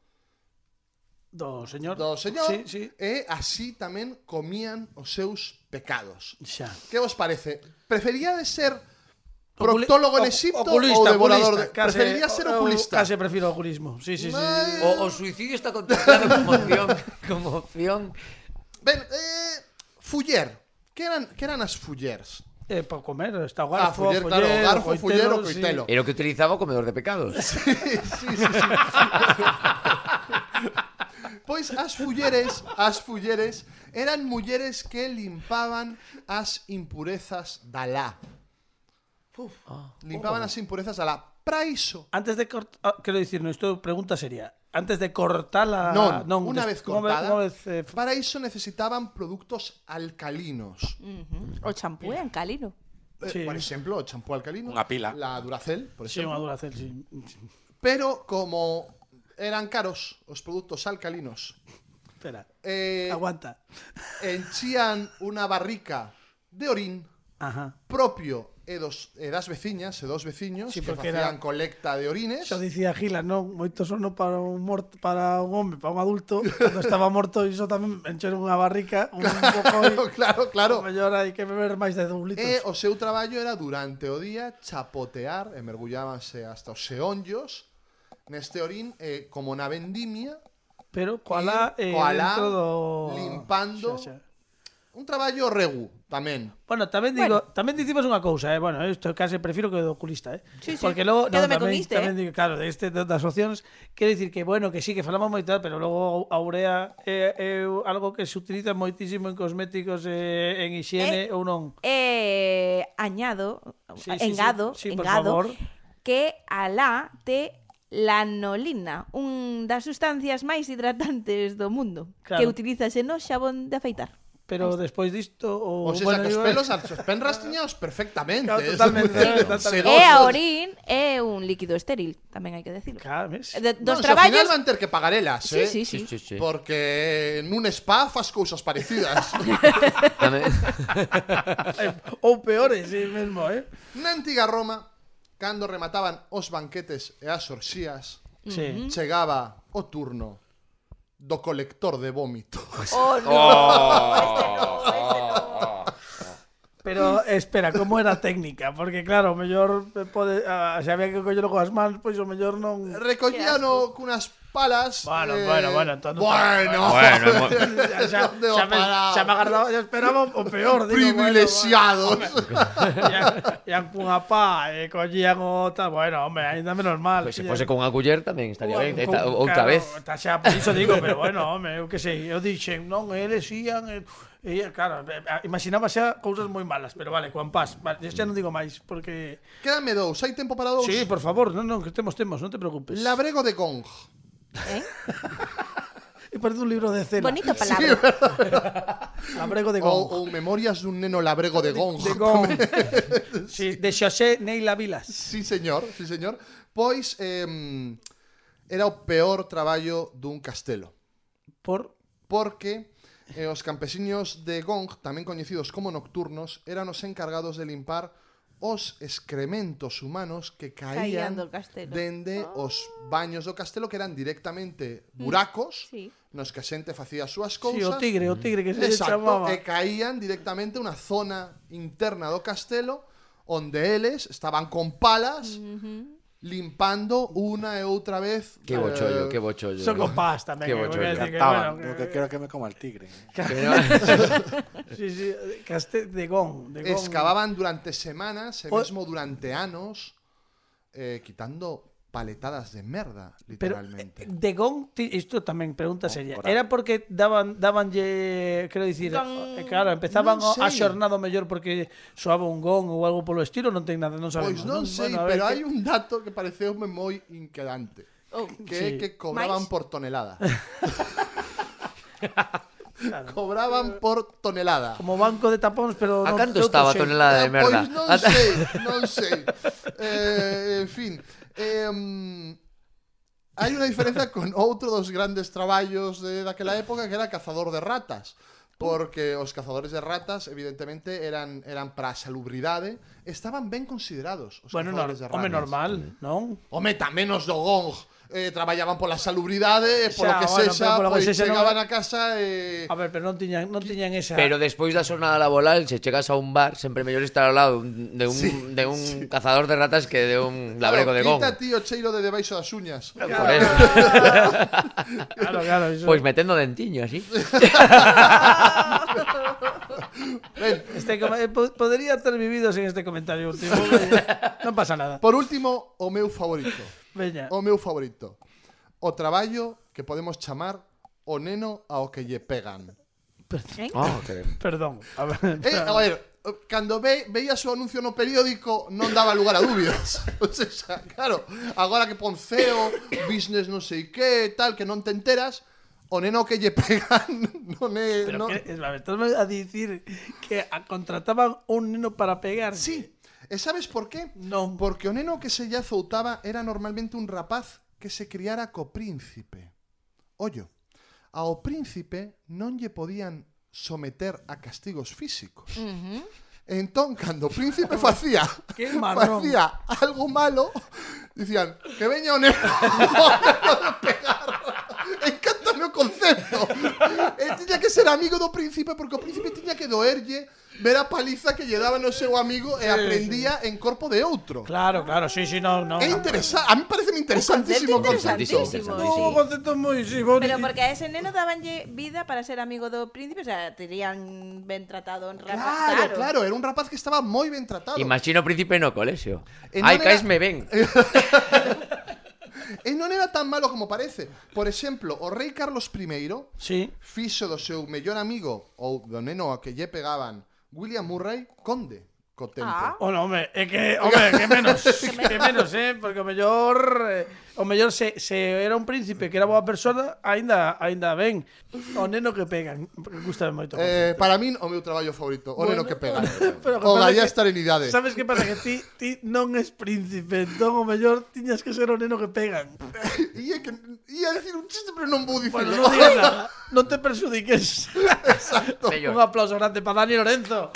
do señor. Do señor. Sí, sí. E así tamén comían os seus pecados. Xa. Que vos parece? Prefería de ser Proctólogo en Egipto oculista, ou devorador de... Case, Preferiría ser eh, oculista. Case prefiro oculismo. Sí, sí, sí. O, o suicidio está contemplado como opción. como opción. Ben, eh, fuller. Que eran, que eran as fullers? Eh, para comer, está o garfo, ah, fuller, claro, o garfo, fuller o coitelo. Sí. Era o que utilizaba o comedor de pecados. sí, sí, sí, sí. pois as fulleres, as fulleres eran mulleres que limpaban as impurezas da lá. Ah. Limpaban las impurezas a la praiso. Antes de cortar, ah, quiero decir, nuestra pregunta sería, antes de cortarla... No, no una vez cortada, no, para eso necesitaban productos alcalinos. O champú alcalino. Eh, por ejemplo, champú alcalino. Una pila. La Duracel, por ejemplo. Sí, una Duracel, sí. Pero como eran caros los productos alcalinos... Espera, eh, aguanta. Henchían una barrica de orín Ajá. propio e, dos, e das veciñas e dos veciños sí, que facían era, colecta de orines. Xa dicía Gila, non, moito sono para un morto, para un home, para un adulto, cando estaba morto, iso tamén encheron unha barrica, un claro. Claro, claro. Mellor hai que beber máis de dous litros. E o seu traballo era durante o día chapotear e mergullábanse hasta os xeonllos neste orín eh, como na vendimia pero coalá, eh, coalá dentro do... limpando xa, xa un traballo regu tamén. Bueno, tamén digo, bueno. tamén dicimos unha cousa, eh. Bueno, isto case prefiro que do oculista, eh. Sí, sí. Porque logo no, tamén, comiste, tamén eh? digo, claro, este de das opcións, quero dicir que bueno, que sí que falamos moito, tal, pero logo a urea é eh, eh, algo que se utiliza moitísimo en cosméticos eh, en higiene eh, ou non. Eh, añado, sí, engado, sí, sí, sí, engado, que alá te lanolina, un das sustancias máis hidratantes do mundo, claro. que utilízase no xabón de afeitar. Pero despois disto o Os bueno, que os pelos a os penras tiñaos perfectamente. Claro, eh. totalmente, totalmente. E a orín é un líquido estéril, tamén hai que decirlo. Claro, ves? De, dos no, traballos... Ao final van ter que pagar elas, sí, eh? Sí, sí, sí. sí, sí. Porque nun spa fas cousas parecidas. Eh, ou peores, sí mesmo, eh? Na antiga Roma, cando remataban os banquetes e as orxías, sí. chegaba o turno do colector de vómito. Oh, no. Oh, oh, Pero espera, como era a técnica? Porque claro, o mellor eh, pode, ah, se había que collelo coas mans, pois o mellor non Recollíano cunhas palas. Bueno, eh... bueno, bueno. Entonces, bueno, bueno. ya, ya, ya, me, ya me ya esperaba o peor. Digo, Privilexiados. Bueno, bueno, e an cunha pá, e collían o tal. Bueno, hombre, ainda menos mal. Pois pues, se fose con a culler tamén estaría ben, ta, outra claro, vez. Está xa, por iso digo, pero bueno, hombre, eu que sei, eu dixen, non, eles ian... E, e claro, eh, eh, imaginaba xa cousas moi malas, pero vale, coan paz. Vale, xa non digo máis, porque... Quédame dous, hai tempo para dous? Sí, por favor, non, non, que temos, temos, non te preocupes. Labrego de Gong. ¿Eh? e parece un libro de cena. Bonito palabra. Sí. Labrego de Gong. Ou, Memorias dun neno labrego de Gong. De, de Gong. sí, de Xosé Neila Vilas. Sí, señor, sí, señor. Pois eh, era o peor traballo dun castelo. Por? Porque eh, os campesiños de Gong, tamén coñecidos como nocturnos, eran os encargados de limpar os excrementos humanos que caían, caían do castelo. dende oh. os baños do castelo que eran directamente mm. buracos mm. sí. nos que a xente facía as súas cousas. Sí, o tigre, o tigre que se Exacto, chamaba. e caían directamente unha zona interna do castelo onde eles estaban con palas mm -hmm limpando una y otra vez. Qué bochollo, eh, qué bochollo. Chocopás también. Qué bochollo. Que, bueno, que... Quiero que me coma el tigre. sí, sí, casté de gong, de gong. Excavaban durante semanas, el mismo durante años, eh, quitando paletadas de merda, Pero literalmente. eh, de Gong, isto tamén pregunta seria. por Era porque daban dabanlle, quero dicir, Gong. eh, claro, empezaban Non a sei. xornado mellor porque soaba un gong ou algo polo estilo, non ten nada, non sabemos. Pois non sei, Bueno, pero que- hai un dato que pareceume moi inquedante. Oh. Que Sí. é que cobraban Mais? por tonelada. Claro. cobraban por tonelada. como banco de tapóns, pero A non- canto estaba a tonelada de Eh, merda? Pois non sei, non sei. Eh, en fin, Eh, hai unha diferenza con outro dos grandes traballos de, daquela época que era Cazador de Ratas porque os cazadores de ratas evidentemente eran eran para a salubridade, estaban ben considerados os bueno, cazadores no, de ratas. Home normal, non? Home tamén os do gong eh, traballaban pola salubridade, polo xa, que bueno, sexa, polo pois que chegaban non... a casa e... Eh... A ver, pero non tiñan, non tiñan esa... Pero despois da xornada laboral, se chegas a un bar, sempre mellor estar ao lado de un, sí, de un sí. cazador de ratas que de un labrego claro, de gón. Quita ti o cheiro de debaixo das uñas. Claro, por eso. claro, claro, eso. Pois metendo dentiño así. Este com... Eh, podría ter vivido sen este comentario último. non pasa nada. Por último, o meu favorito. Veña. O meu favorito. O traballo que podemos chamar o neno ao que lle pegan. Perdón. Oh, ah, okay. Perdón. A ver, eh, a ver cando ve, veía o anuncio no periódico non daba lugar a dúbidas. O sea, claro, agora que Ponceo, business non sei que, tal, que non te enteras, o neno que lle pegan non é... Pero non... que, estás a dicir que a contrataban un neno para pegar. Sí, e sabes por qué? Non. Porque o neno que se lle azoutaba era normalmente un rapaz que se criara co príncipe. Ollo, ao príncipe non lle podían someter a castigos físicos. Uh -huh. Entón, cando o príncipe facía, qué facía algo malo, dicían, que veña o neno, o neno concepto. Eh, e tiña que ser amigo do príncipe porque o príncipe tiña que doerlle ver a paliza que lle daba no seu amigo sí, e aprendía sí. en corpo de outro. Claro, claro, sí, sí, no, no. É interesante, a mí parece interesantísimo concepto. Interesantísimo, no, sí. concepto moi sí, bonito. Pero porque a ese neno dabanlle vida para ser amigo do príncipe, o sea, terían ben tratado en rapaz. Claro, claro, claro, era un rapaz que estaba moi ben tratado. Imagino príncipe no colexio. Eh, Ai, caes me ben. e non era tan malo como parece. Por exemplo, o rei Carlos I sí. fixo do seu mellor amigo ou do neno a que lle pegaban William Murray conde contento. Ah. Oh, no, home, é que, home, que menos, que menos, eh, porque o mellor eh, o mellor se, se era un príncipe que era boa persona, aínda aínda ben. O neno que pegan, gusta moito. Eh, para min o meu traballo favorito, o bueno, neno que pegan. Pero, o gallá estarenidade. Sabes que pasa que ti ti non es príncipe, entón o mellor tiñas que ser o neno que pegan. e é que ia decir un chiste, pero non vou dicir. Bueno, non digas nada. Non te perxudiques. Exacto. un aplauso grande para Dani Lorenzo.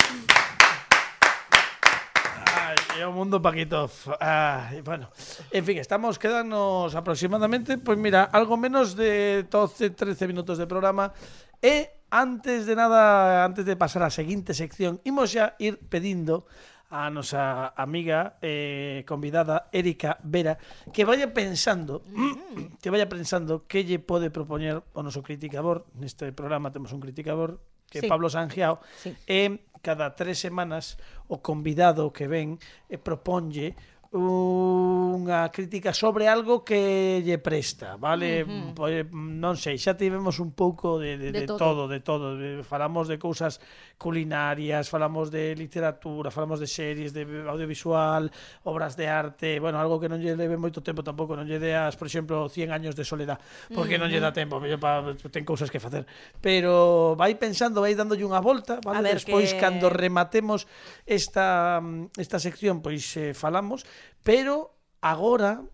Ai, é o mundo Paquito. Ai, bueno, en fin, estamos quedándonos aproximadamente, pues mira, algo menos de 12, 13 minutos de programa. E antes de nada, antes de pasar á seguinte sección, imos xa ir pedindo a nosa amiga eh, convidada Erika Vera que vaya pensando que vaya pensando que lle pode propoñer o noso criticador neste programa temos un criticador que é Sí. Pablo Sangiao Sí. e cada tres semanas o convidado que ven e proponlle unha crítica sobre algo que lle presta, vale? Uh -huh. Pois, non sei, xa tivemos un pouco de, de, de, de todo. todo, de todo. Falamos de cousas culinarias, falamos de literatura, falamos de series, de audiovisual, obras de arte, bueno, algo que non lle leve moito tempo tampouco, non lle deas, por exemplo, 100 años de soledad, porque uh -huh. non lle dá tempo, pa, ten cousas que facer. Pero vai pensando, vai dándolle unha volta, vale? Ver, Despois, que... cando rematemos esta, esta sección, pois eh, falamos, Pero agora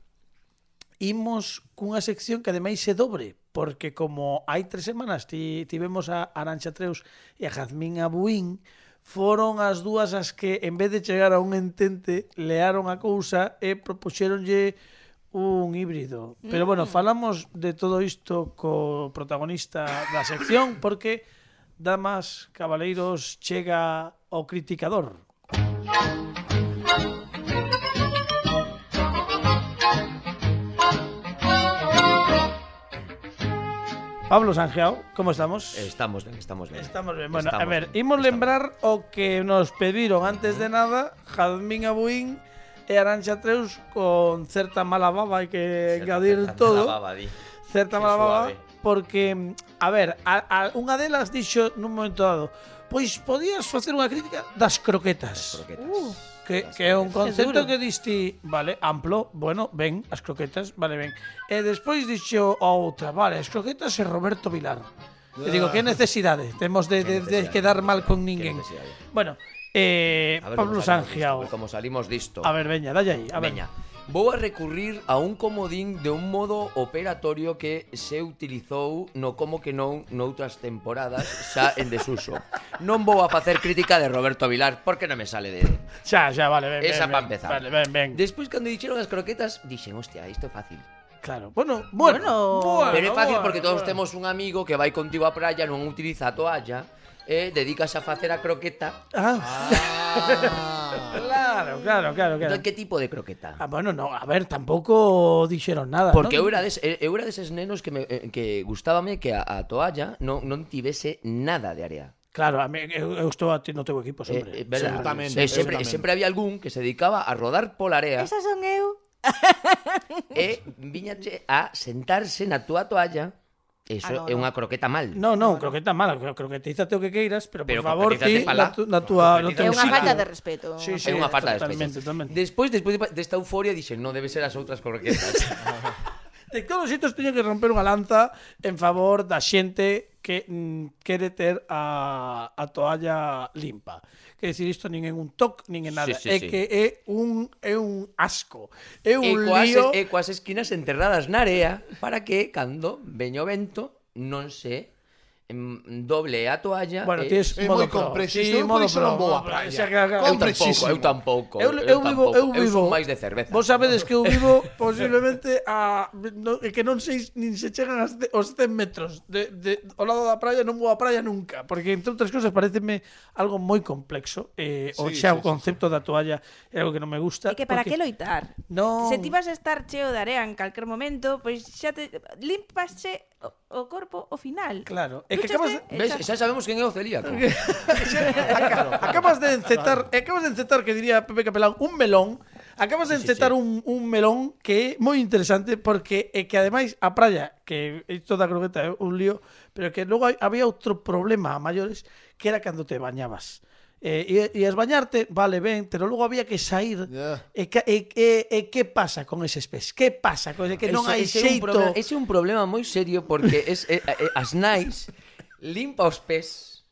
imos cunha sección que ademais se dobre, porque como hai tres semanas ti, tivemos a Arancha Treus e a Jazmín Abuín, foron as dúas as que en vez de chegar a un entente learon a cousa e propuxeronlle un híbrido. Pero bueno, mm. falamos de todo isto co protagonista da sección porque Damas Cabaleiros chega o criticador. Pablo Sanjeao, como estamos? Estamos ben, estamos ben. Estamos ben. Bueno, estamos, a ver, imos estamos. lembrar o que nos pediron antes de nada Jazmín Abuín e Arancha Treus con certa mala baba, hai que engadir certa todo. Mala baba, di. Certa mala baba, porque, a ver, a, a unha delas dixo nun momento dado, pois podías facer unha crítica das croquetas. Das croquetas. Uh. Que, que é un concepto que diste, vale, amplo, bueno, ben, as croquetas, vale, ben. E despois dixo a outra, vale, as croquetas e Roberto Vilar. E digo, que necesidade? Temos de, de, de quedar mal con ninguén. Bueno, eh, Pablo Sangiao. Como salimos disto. A ver, veña, dalle aí. A ver. Veña. Vou a recurrir a un comodín de un modo operatorio que se utilizou no como que non noutras temporadas xa en desuso. Non vou a facer crítica de Roberto Vilar porque non me sale de... Xa, xa, vale, ben, Esa ben, ben, empezar. Vale, ben, ben. Despois, cando dixeron as croquetas, dixen, hostia, isto é fácil. Claro, bueno, bueno, bueno, bueno pero é fácil bueno, porque todos bueno. temos un amigo que vai contigo á praia, non utiliza a toalla, e dedicas a facer a croqueta. Ah. ah. claro, claro, claro, claro. Entón, que tipo de croqueta? Ah, bueno, no, a ver, tampouco dixeron nada, Porque ¿no? eu era des, eh, eu era deses nenos que me eh, que gustábame que a, a toalla non non tivese nada de área. Claro, a mí, eu, eu estou a ti no teu equipo sempre. Eh, eh, verdad, Absolutamente. Eh, sempre, eh, sempre había algún que se dedicaba a rodar pola area. Esas son eu. E viñache a sentarse na túa toalla Eso ah, no, é unha croqueta mal. Non, non, croqueta mala, croquetízate o que queiras, pero, pero por favor, ti na, tu, na tua no É unha falta de respeto. Sí, sí, é unha falta de respeto. Despois, despois desta euforia dixen, non debe ser as outras croquetas. de todos os teño que romper unha lanza en favor da xente que mm, quere ter a, a toalla limpa. É dicir, isto nin en un toc, nin en nada. Sí, sí, é sí. que é un, é un asco. É un e coas, lío... E coas esquinas enterradas na area para que, cando veño vento, non se en doble a toalla Bueno, eh, e... tes modo moi comprexo, sí, modo pro. non vou a praia. Eu tampouco, eu tampouco. Eu, eu, vivo, eu vivo. Eu máis de cerveza. Vos sabedes que eu vivo posiblemente a no, que non sei nin se chegan as de, os 100 metros de, de, ao lado da praia, non vou á praia nunca, porque entre outras cousas pareceme algo moi complexo eh, sí, o xa sí, o concepto sí. da toalla é algo que non me gusta. É que para porque... que loitar? Non. Se ti vas a estar cheo de area en calquer momento, pois pues xa te limpaxe o corpo ao final. Claro. É que acabas de... Ves, xa sabemos quen é o celíaco. Ah, acabas de encetar, acabas de encetar que diría Pepe Capelán, un melón Acabas de encetar sí, sí, sí. un, un melón que é moi interesante porque é que ademais a praia, que isto da croqueta é un lío, pero que logo había outro problema a maiores que era cando te bañabas eh, e, e esbañarte, vale, ben, pero logo había que sair. Yeah. E, e, e, e que pasa con eses pés? Que pasa? Con, que non ese, hai ese xeito... Un problema, ese é un problema moi serio porque es, eh, as nais limpa os pés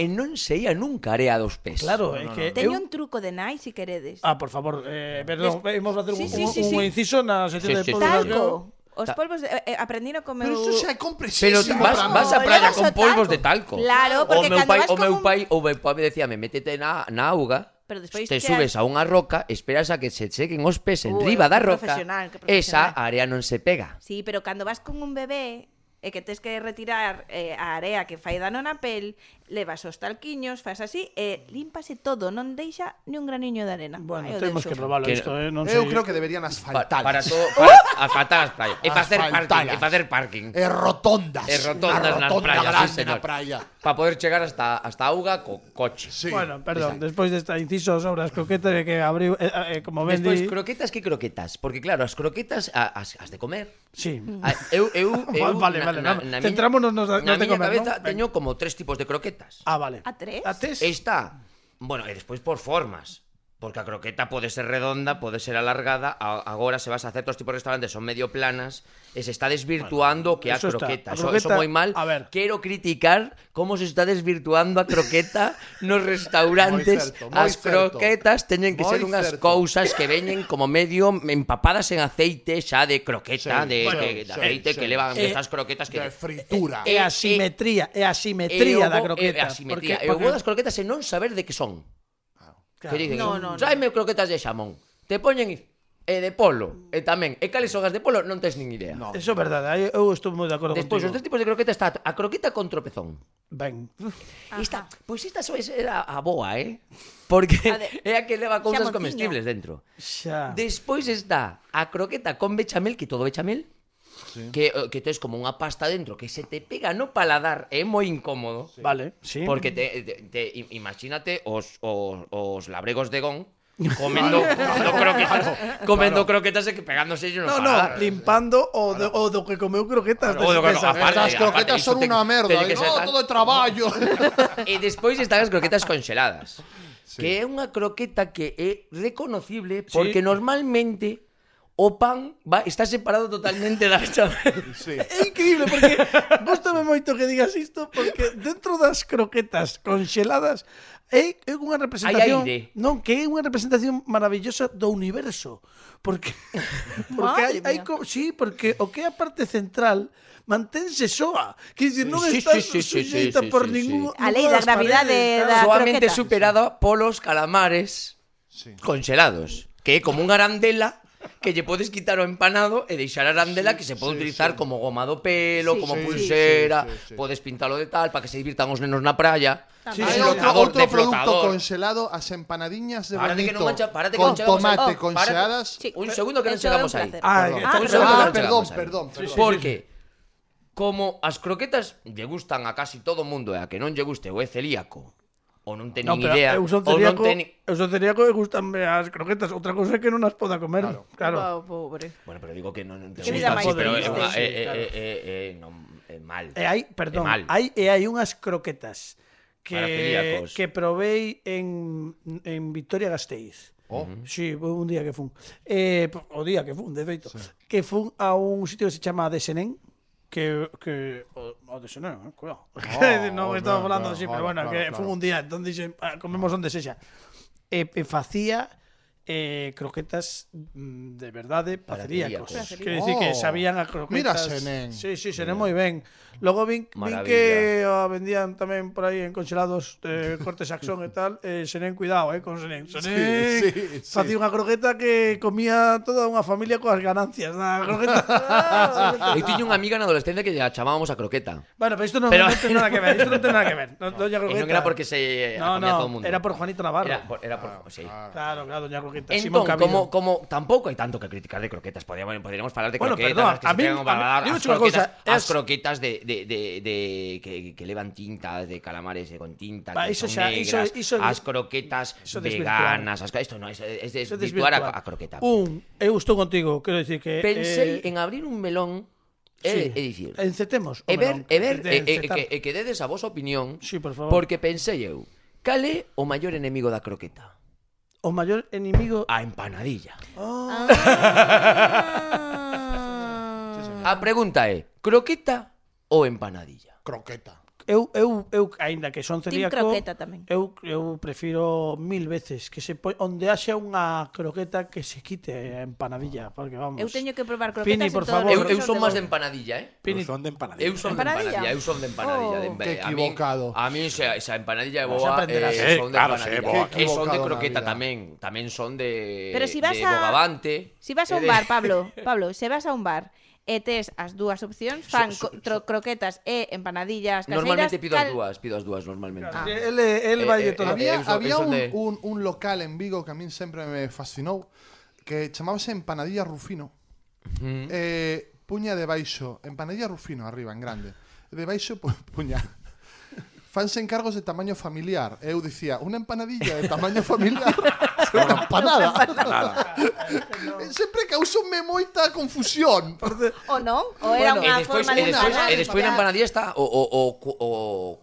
e non se ia nunca area dos pés. Claro, no, é que... Teño un truco de nai, se si queredes. Ah, por favor, eh, perdón, es... vamos a facer sí, un, sí, sí, un, sí. un inciso na sección sí, de... Sí, sí, talco, Os Ta polvos de, eh, eh aprendino con meu Pero iso xa é Pero comprensísimo. vas, vas a praia Levas con o polvos de talco. Claro, porque o meu cando pai, vas o con meu un- pai, o meu pai me decía, "Me métete na, na auga, Pero despois te cheas- subes a unha roca, esperas a que se chequen os pés en Uh, riba da que roca, profesional, que profesional. esa área non se pega. Sí, pero cando vas con un bebé e que tes que retirar eh, a area que fai dano na pel, levas os talquiños, fas así e límpase todo, non deixa ni un graniño de arena. Bueno, Ai, temos que probarlo que... isto, eh? Non Eu sei... creo que deberían asfaltar. Pa, para todo, para asfaltar as praias. E facer parking, e facer parking. E rotondas. E rotondas, rotonda nas praias, grande sí, señor. na praia para poder chegar hasta hasta auga co coche. Sí. Bueno, perdón, Exacto. despois desta inciso sobre as croquetas que abriu eh, eh, como ben Despois di... croquetas que croquetas, porque claro, as croquetas a, as, as de comer. Sí. A, eu eu eu vale, na, vale, na, na, na centrámonos nos, nos na de comer, cabeza ¿no? teño como tres tipos de croquetas. Ah, vale. A tres. A tres. Está Bueno, e despois por formas. Porque a croqueta pode ser redonda, pode ser alargada, a, agora se vas a certos tipos de restaurantes son medio planas, e se está desvirtuando bueno, que a croqueta. Está. A croqueta eso, eso moi mal. A ver. Quero criticar como se está desvirtuando a croqueta nos restaurantes. Muy certo, muy As croquetas teñen que moi ser unhas certo. cousas que veñen como medio empapadas en aceite xa de croqueta, sí, de, bueno, que, de sí, aceite sí, que sí. levan eh, esas croquetas que de fritura. É a eh, eh asimetría, a asimetría eh, da croqueta. É asimetría. Porque, o das croquetas é non saber de que son. Claro. Que dicen, no, no, tráeme no. croquetas de xamón. Te poñen e de polo, e tamén, e cales son as de polo, non tes nin idea. No. Eso é verdade, eu estou moi de acordo Despois, contigo. os tres tipos de croqueta está a croqueta con tropezón. Ben. Esta, pois pues esta sois era a boa, eh? Porque a de, é a que leva cousas comestibles dentro. Xa. Despois está a croqueta con bechamel, que todo bechamel, sí. que, eh, que tes como unha pasta dentro que se te pega no paladar, é moi incómodo. Sí. Vale, sí. Porque te, te, te imagínate os, os, os labregos de gong comendo, comendo croquetas, comendo claro. croquetas e que pegándose no, no, paladar. no, limpando o, do, o do que comeu croquetas. Claro, o do que, aparte, as croquetas son unha merda, e ¿eh? no, tan... todo é traballo. e despois están as croquetas conxeladas. Sí. Que é unha croqueta que é reconocible porque sí. normalmente o pan va, está separado totalmente da bechamel. Sí. É increíble, porque gostame moito que digas isto, porque dentro das croquetas conxeladas é, é unha representación... Hai aire. Non, que é unha representación maravillosa do universo. Porque, porque hai, hai, sí, porque o que é a parte central mantense soa. Que dicir, non sí, está sí, sí, sí, sí, por sí, ningún... Sí. A lei da gravidade da Soamente croqueta. superada polos calamares sí. conxelados, que é como unha arandela que lle podes quitar o empanado e deixar a arandela sí, que se pode sí, utilizar sí. como goma do pelo, sí, como sí, pulsera, sí, sí, sí. podes pintalo de tal para que se divirtan os nenos na praia. Sí, sí, sí, outro, outro producto conxelado, as empanadiñas de párate bonito, que non mancha, párate que con non tomate, oh, conxeladas. Sí, un segundo que non chegamos aí. Ah, perdón, ah, perdón, perdón, perdón. Porque como as croquetas lle gustan a casi todo o mundo e a que non lle guste o é celíaco, ou non teñen no, idea, eu son celíaco, ou non teñen... Eu son celíaco e gustanme as croquetas, outra cousa é que non as poda comer, claro. claro. Oh, pobre. Bueno, pero digo que non, non te gusta, sí, pero é unha, é, é, é, é, non, é mal. E hai, perdón, é hai, e hai unhas croquetas que, que probei en, en Victoria Gasteiz. Oh. Sí, un día que fun. Eh, o día que fun, de feito. Sí. Que fun a un sitio que se chama Desenen, que, que o, Ah, o 19, eh, cuidado. Oh, non estamos falando así, claro, pero bueno, claro, que claro. foi un día, entón dixen, ah, comemos onde sexa. E, eh, e eh, facía eh, croquetas mm, de verdade celíacos. celíacos. Quero dicir que Oh. sabían a croquetas. Mira, Senén. Sí, sí, Senén moi ben. Logo vin, vin Maravilla. que a vendían tamén por aí en congelados eh, corte saxón e tal. Eh, cuidado, eh, con Senén. Senén sí, sí. facía unha croqueta que comía toda unha familia coas ganancias da croqueta. Eu tiño unha amiga na adolescencia que a chamábamos a croqueta. bueno, pero isto non, Pero- non ten nada que ver. Isto non ten nada que ver. No, doña E croqueta. non era porque se No, no, todo o mundo. era por Juanito Navarro. Era por, era por sí. Claro, claro, doña croqueta. croquetas. Entón, como, como tampouco hai tanto que criticar de croquetas, podíamos, podríamos falar de bueno, croquetas, perdón, a mí, a mí, as, croquetas, cosa, as es... croquetas de, de, de, de que, que levan tinta de calamares de, con tinta, bah, que iso son xa, negras, iso, iso, as croquetas iso veganas, as, isto non, iso, é desvirtuar a, a croqueta. Un, eu estou contigo, quero dicir que... Pensei eh... en abrir un melón É, sí. é dicir, encetemos o e ver, melón, e ver, e, e, que, e que dedes a vosa opinión, sí, por favor. porque pensei eu, cal é o maior enemigo da croqueta? O maior enemigo A empanadilla. Ah. A pregunta é, croqueta ou empanadilla? Croqueta. Eu, eu, eu aínda que son celíaco, croqueta tamén. Eu, eu prefiro mil veces que se poi, onde haxa unha croqueta que se quite a empanadilla, porque vamos. Eu teño que probar croquetas Pini, por favor. Eu, eu son máis de empanadilla, eh? Pini. Eu son de empanadilla. Eu son de empanadilla, eu son de empanadilla. Oh, de... Que equivocado. A mí, a mí esa, esa empanadilla de boa eh, eh, son de claro, empanadilla. Boa. E son de croqueta tamén, tamén son de Pero si vas de a... bogavante. Si vas a eh, un bar, Pablo, Pablo, se vas a un bar e tes as dúas opcións, fan so, so, so. croquetas e empanadillas caseiras. Normalmente pido cal... as dúas, pido as dúas normalmente. Ah. El, el eh, vai eh, todavía. Eh, eh eso, había eso un, de... un, un local en Vigo que a min sempre me fascinou que chamábase Empanadilla Rufino. Uh -huh. eh, puña de baixo, Empanadilla Rufino arriba, en grande. De baixo, pu puña fanse encargos de tamaño familiar. Eu dicía, unha empanadilla de tamaño familiar Unha empanada. Nada. Eh, Sempre causoume moita confusión. O non? O era Bueno, E unha despois, forma e de despois, e despois na empanadilla está o, o, o, cu- o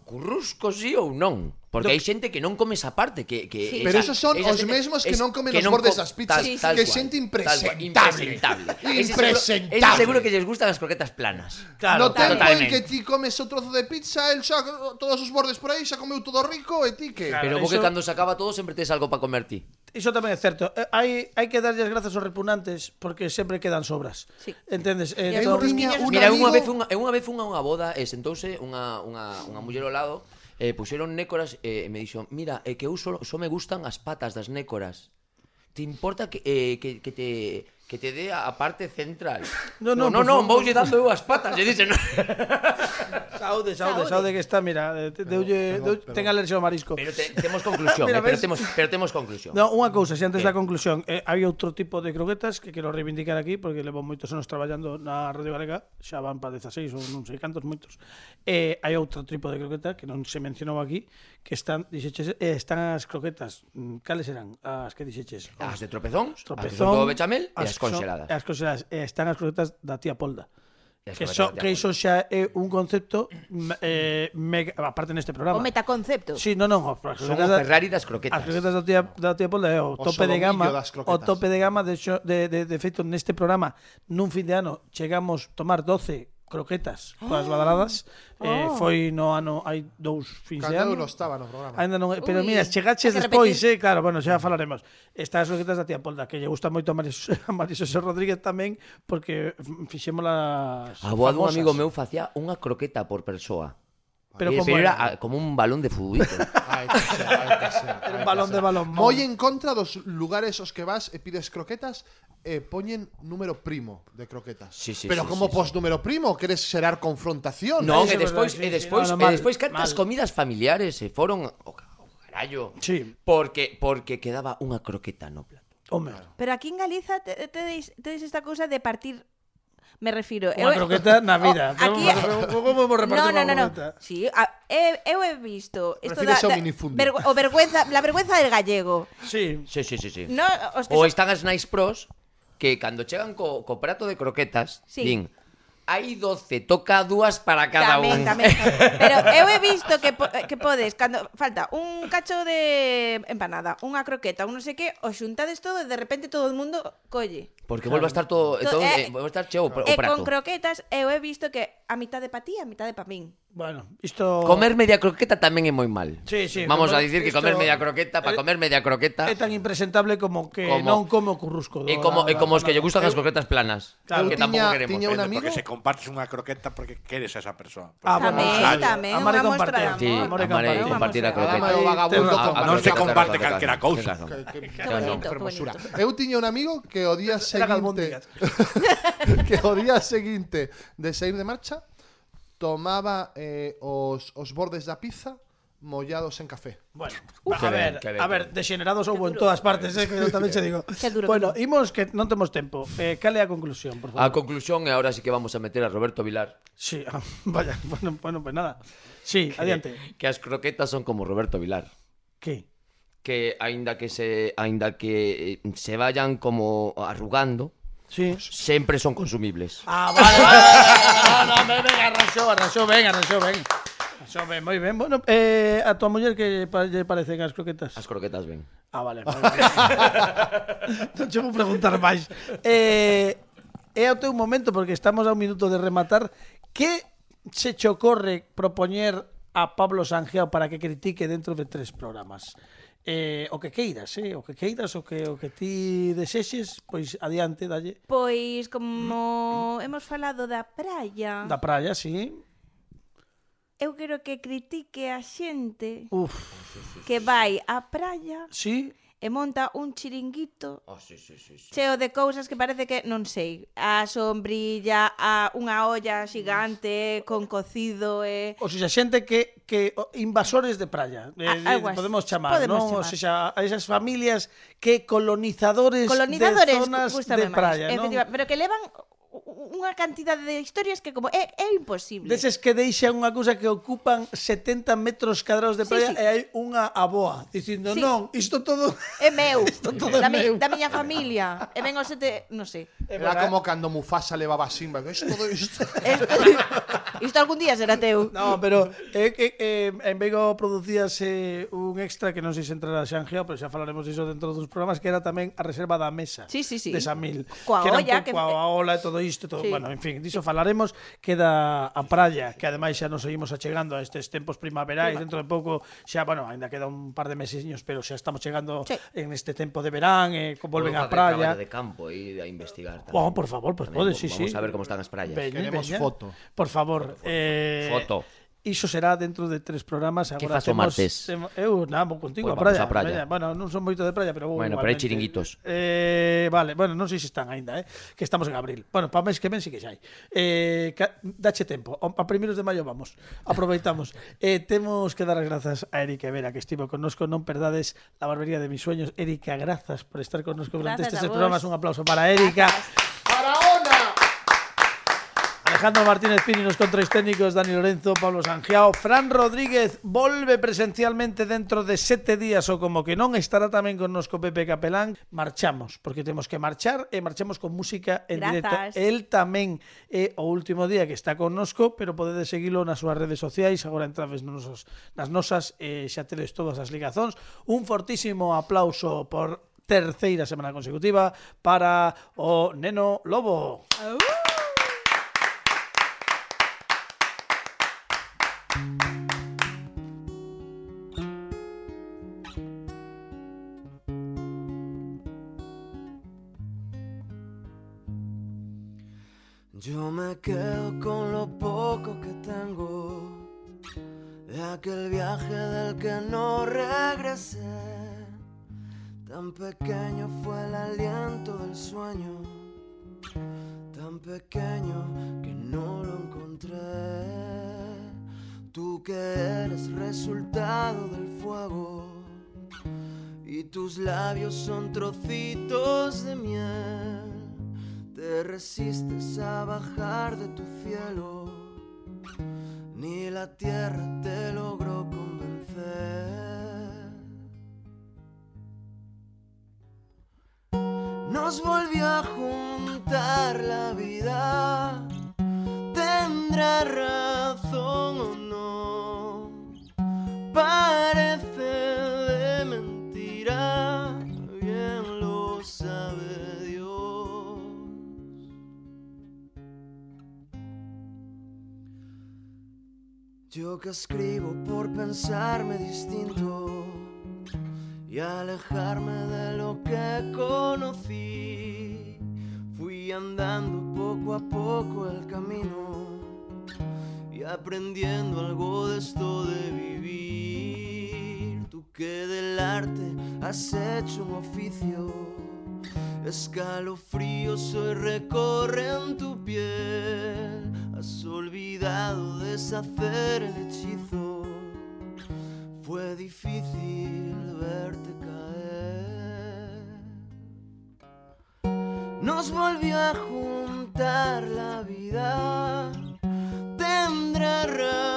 currusco sí ou non. Porque hai xente que non come esa parte que, que sí. esa, Pero esos son esa os xente, mesmos que es, non comen que os non bordes das pizzas tal, tal Que cual, xente impresentable tal cual, Impresentable Impresentable Ese seguro, seguro que lles gustan as croquetas planas claro, No claro, tempo totalmente. en que ti comes o trozo de pizza El xa todos os bordes por aí Xa comeu todo rico e ti que claro, Pero vos eso... que cando se acaba todo sempre tes algo para comer ti Iso tamén é certo. Eh, hai hai que darlles grazas aos repugnantes porque sempre quedan sobras. Sí. Entendes? Eh, entón... Mira, unha vez unha, unha vez unha unha boda e sentouse unha unha unha muller ao lado eh, puxeron nécoras eh, e eh, me dixo, mira, é eh, que eu só, só me gustan as patas das nécoras. Te importa que, eh, que, que te que te dé a parte central. No, no, no, non, voulle dando eu as patas, e dixen. Saúde, saúde, saúde que está, mira, eh, deulle deu, ten alergia ao marisco. Pero te, temos conclusión, mira, eh, pero temos pero temos conclusión. No, unha cousa, se antes da eh. conclusión, eh, había outro tipo de croquetas que quero reivindicar aquí porque levo moitos anos traballando na Radio Galega, xa van para 16 ou non sei cantos moitos. Eh, hai outro tipo de croqueta que non se mencionou aquí, que están dixeches, eh, están as croquetas, mm, cales eran? As que dixeches? As de tropezóns, tropezón, as de bechamel, as conxeladas. Son, as conxeladas. E están as croquetas da tía Polda. Que, so, que iso xa é un concepto eh, mega, aparte neste programa. O metaconcepto. Sí, non, non, as son o Ferrari das croquetas. As croquetas da tía, da tía Polda é o, o tope de gama, o tope de gama de, xo, de, de, de feito neste programa nun fin de ano chegamos tomar 12 croquetas eh, oh. coas badaladas oh. eh, foi no ano hai dous fins Cando de ano. Cando estaba no programa. Ainda non, eh, pero Ui, mira, chegaches despois, eh, claro, bueno, xa falaremos. Estas croquetas da tía Polda que lle gusta moito a Maris, a Maris José Rodríguez tamén porque fixémolas A boa dun amigo meu facía unha croqueta por persoa. Pero como era, era como un balón de fútbol. Ay, que que un balón de balón. Moi en contra dos lugares os que vas e pides croquetas e eh, poñen número primo de croquetas. Sí, sí, Pero sí, como sí, pos sí. número primo, queres xerar confrontación. Non, que e despois, sí, e despois, sí, no, no, mal, e despois cantas mal. comidas familiares se foron o oh, carallo. Sí. Porque porque quedaba unha croqueta no plato. Hombre. Pero aquí en Galiza tedes te, te, te esta cousa de partir me refiro... Unha eu, croqueta na oh, vida. Oh, aquí, como hemos repartido no, no, no, no. Sí, a, eu, eu he visto... Isto da, da, vergo, o vergüenza, la vergüenza del gallego. Sí, sí, sí. sí, sí. No, os que o son... están as nice pros que cando chegan co, co prato de croquetas, sí. din, hai 12, toca dúas para cada tamén, un. Tamén, Pero eu he visto que, po eh, que podes, cando falta un cacho de empanada, unha croqueta, un non sei que, o xuntades todo e de repente todo o mundo colle. Porque claro. volve a estar todo, todo, todo eh, eh, volve a estar cheo o eh, prato. E con croquetas eu he visto que a mitade pa ti, a mitade pa min. Bueno, isto... Comer media croqueta tamén é moi mal. Sí, sí, Vamos comer, a dicir que comer isto... media croqueta, para comer media croqueta... É tan impresentable como que como... non como o currusco. Do, e como, da, da, e como os que lle gustan eu... as croquetas planas, claro, que tiña, tampouco queremos. Tiña un eh, amigo... Porque se compartes unha croqueta porque queres a esa persoa. Ah, tamén, bueno, tamén, amare compartir. Sí, amar e compartir a croqueta. Non se comparte calquera cousa. Eu tiña un amigo que o día seguinte... que o día seguinte de sair de marcha tomaba eh, os, os bordes da pizza mollados en café. Bueno, Uf, a ver, que ben, que ben. a ver, degenerados houve en todas partes, eh, que eu tamén che digo. Duro, bueno, imos que non temos tempo. Eh, cale a conclusión, por favor? A conclusión é ahora sí que vamos a meter a Roberto Vilar. Sí, ah, vaya, bueno, bueno, pues nada. Sí, que, adiante. Que as croquetas son como Roberto Vilar. Que? Que aínda que se aínda que eh, se vayan como arrugando, Sí. Sempre son consumibles. Ah, vale, vale, vale, vale, venga, Raxó, Raxó, venga, Raxó, venga. Raxó, ben, moi ben. Bueno, eh, a tua muller que pa, lle parecen as croquetas? As croquetas ben. Ah, vale. vale. non che vou preguntar máis. Eh, é o teu momento, porque estamos a un minuto de rematar. Que se chocorre propoñer a Pablo Sanjeo para que critique dentro de tres programas? eh, o que queiras, eh, o que queiras, o que o que ti desexes, pois adiante, dalle. Pois como hemos falado da praia. Da praia, sí. Eu quero que critique a xente Uf. que vai á praia. Sí e monta un chiringuito oh, sí, sí, sí, sí. cheo de cousas que parece que non sei, a sombrilla, a unha olla xigante con cocido e Ou seja, xente que que invasores de praia, eh, a, eh, podemos chamar, podemos non? Chamar. Ou seja, a esas familias que colonizadores, colonizadores de zonas de praia, non? Pero que levan unha cantidade de historias que como é, é imposible. Deses que deixa unha cousa que ocupan 70 metros cadrados de praia sí, sí. e hai unha aboa dicindo sí. non, isto todo é meu, isto todo da, é meu. Da miña familia. E ven o sete, non sei. Era como cando Mufasa levaba a Simba, isto todo isto. isto algún día será teu. No, pero eh, eh, eh, en Vigo producíase un extra que non sei se entrará xa en Geo, pero xa falaremos iso dentro dos programas que era tamén a reserva da mesa. Sí, sí, sí. De Samil. Coa que era olla, que, coa eh, ola e todo isto todo, sí. bueno, en fin, diso falaremos, queda a praia, que ademais xa nos seguimos achegando a estes tempos primaverais, dentro de pouco xa, bueno, ainda queda un par de mesiños, pero xa estamos chegando sí. en este tempo de verán, eh, volven á praia. De campo e a investigar tamén. Oh, por favor, pues tamén, podes, sí, sí. Vamos a ver como están as praias. Veña, Queremos veña. foto. Por favor, por favor. eh Foto. Iso será dentro de tres programas agora Que faz martes? Temo, eu namo contigo pues a praia, a praia. praia. Bueno, non son moito de praia, pero vou Bueno, pero hai chiringuitos. Eh, vale, bueno, non sei se están aínda, eh, que estamos en abril. Bueno, para mes que ven si sí que xa hai. Eh, dache tempo. A primeiros de maio vamos. Aproveitamos. eh, temos que dar as grazas a Erika Vera que estivo connosco, non perdades la barbería de mis sueños. Erika, grazas por estar connosco durante estes programas. Un aplauso para Erika. Gracias. Alejandro Martínez Pini, con tres técnicos, Dani Lorenzo, Pablo Sangiao, Fran Rodríguez volve presencialmente dentro de sete días ou como que non estará tamén con nosco Pepe Capelán. Marchamos, porque temos que marchar e marchamos con música en Grazas. directo. El tamén é o último día que está con nosco, pero podedes seguilo nas súas redes sociais, agora entrades nos nosos, nas nosas, eh, xa tedes todas as ligazóns. Un fortísimo aplauso por terceira semana consecutiva para o Neno Lobo. Uh! Yo me quedo con lo poco que tengo de aquel viaje del que no regresé. Tan pequeño fue el aliento del sueño, tan pequeño que eres resultado del fuego y tus labios son trocitos de miel. Te resistes a bajar de tu cielo, ni la tierra te logró convencer. Nos volvió a juntar la vida, Yo que escribo por pensarme distinto y alejarme de lo que conocí. Fui andando poco a poco el camino y aprendiendo algo de esto de vivir. Tú que del arte has hecho un oficio, escalofríos hoy recorren tu piel. Has olvidado deshacer el hechizo, fue difícil verte caer. Nos volvió a juntar la vida tendrá razón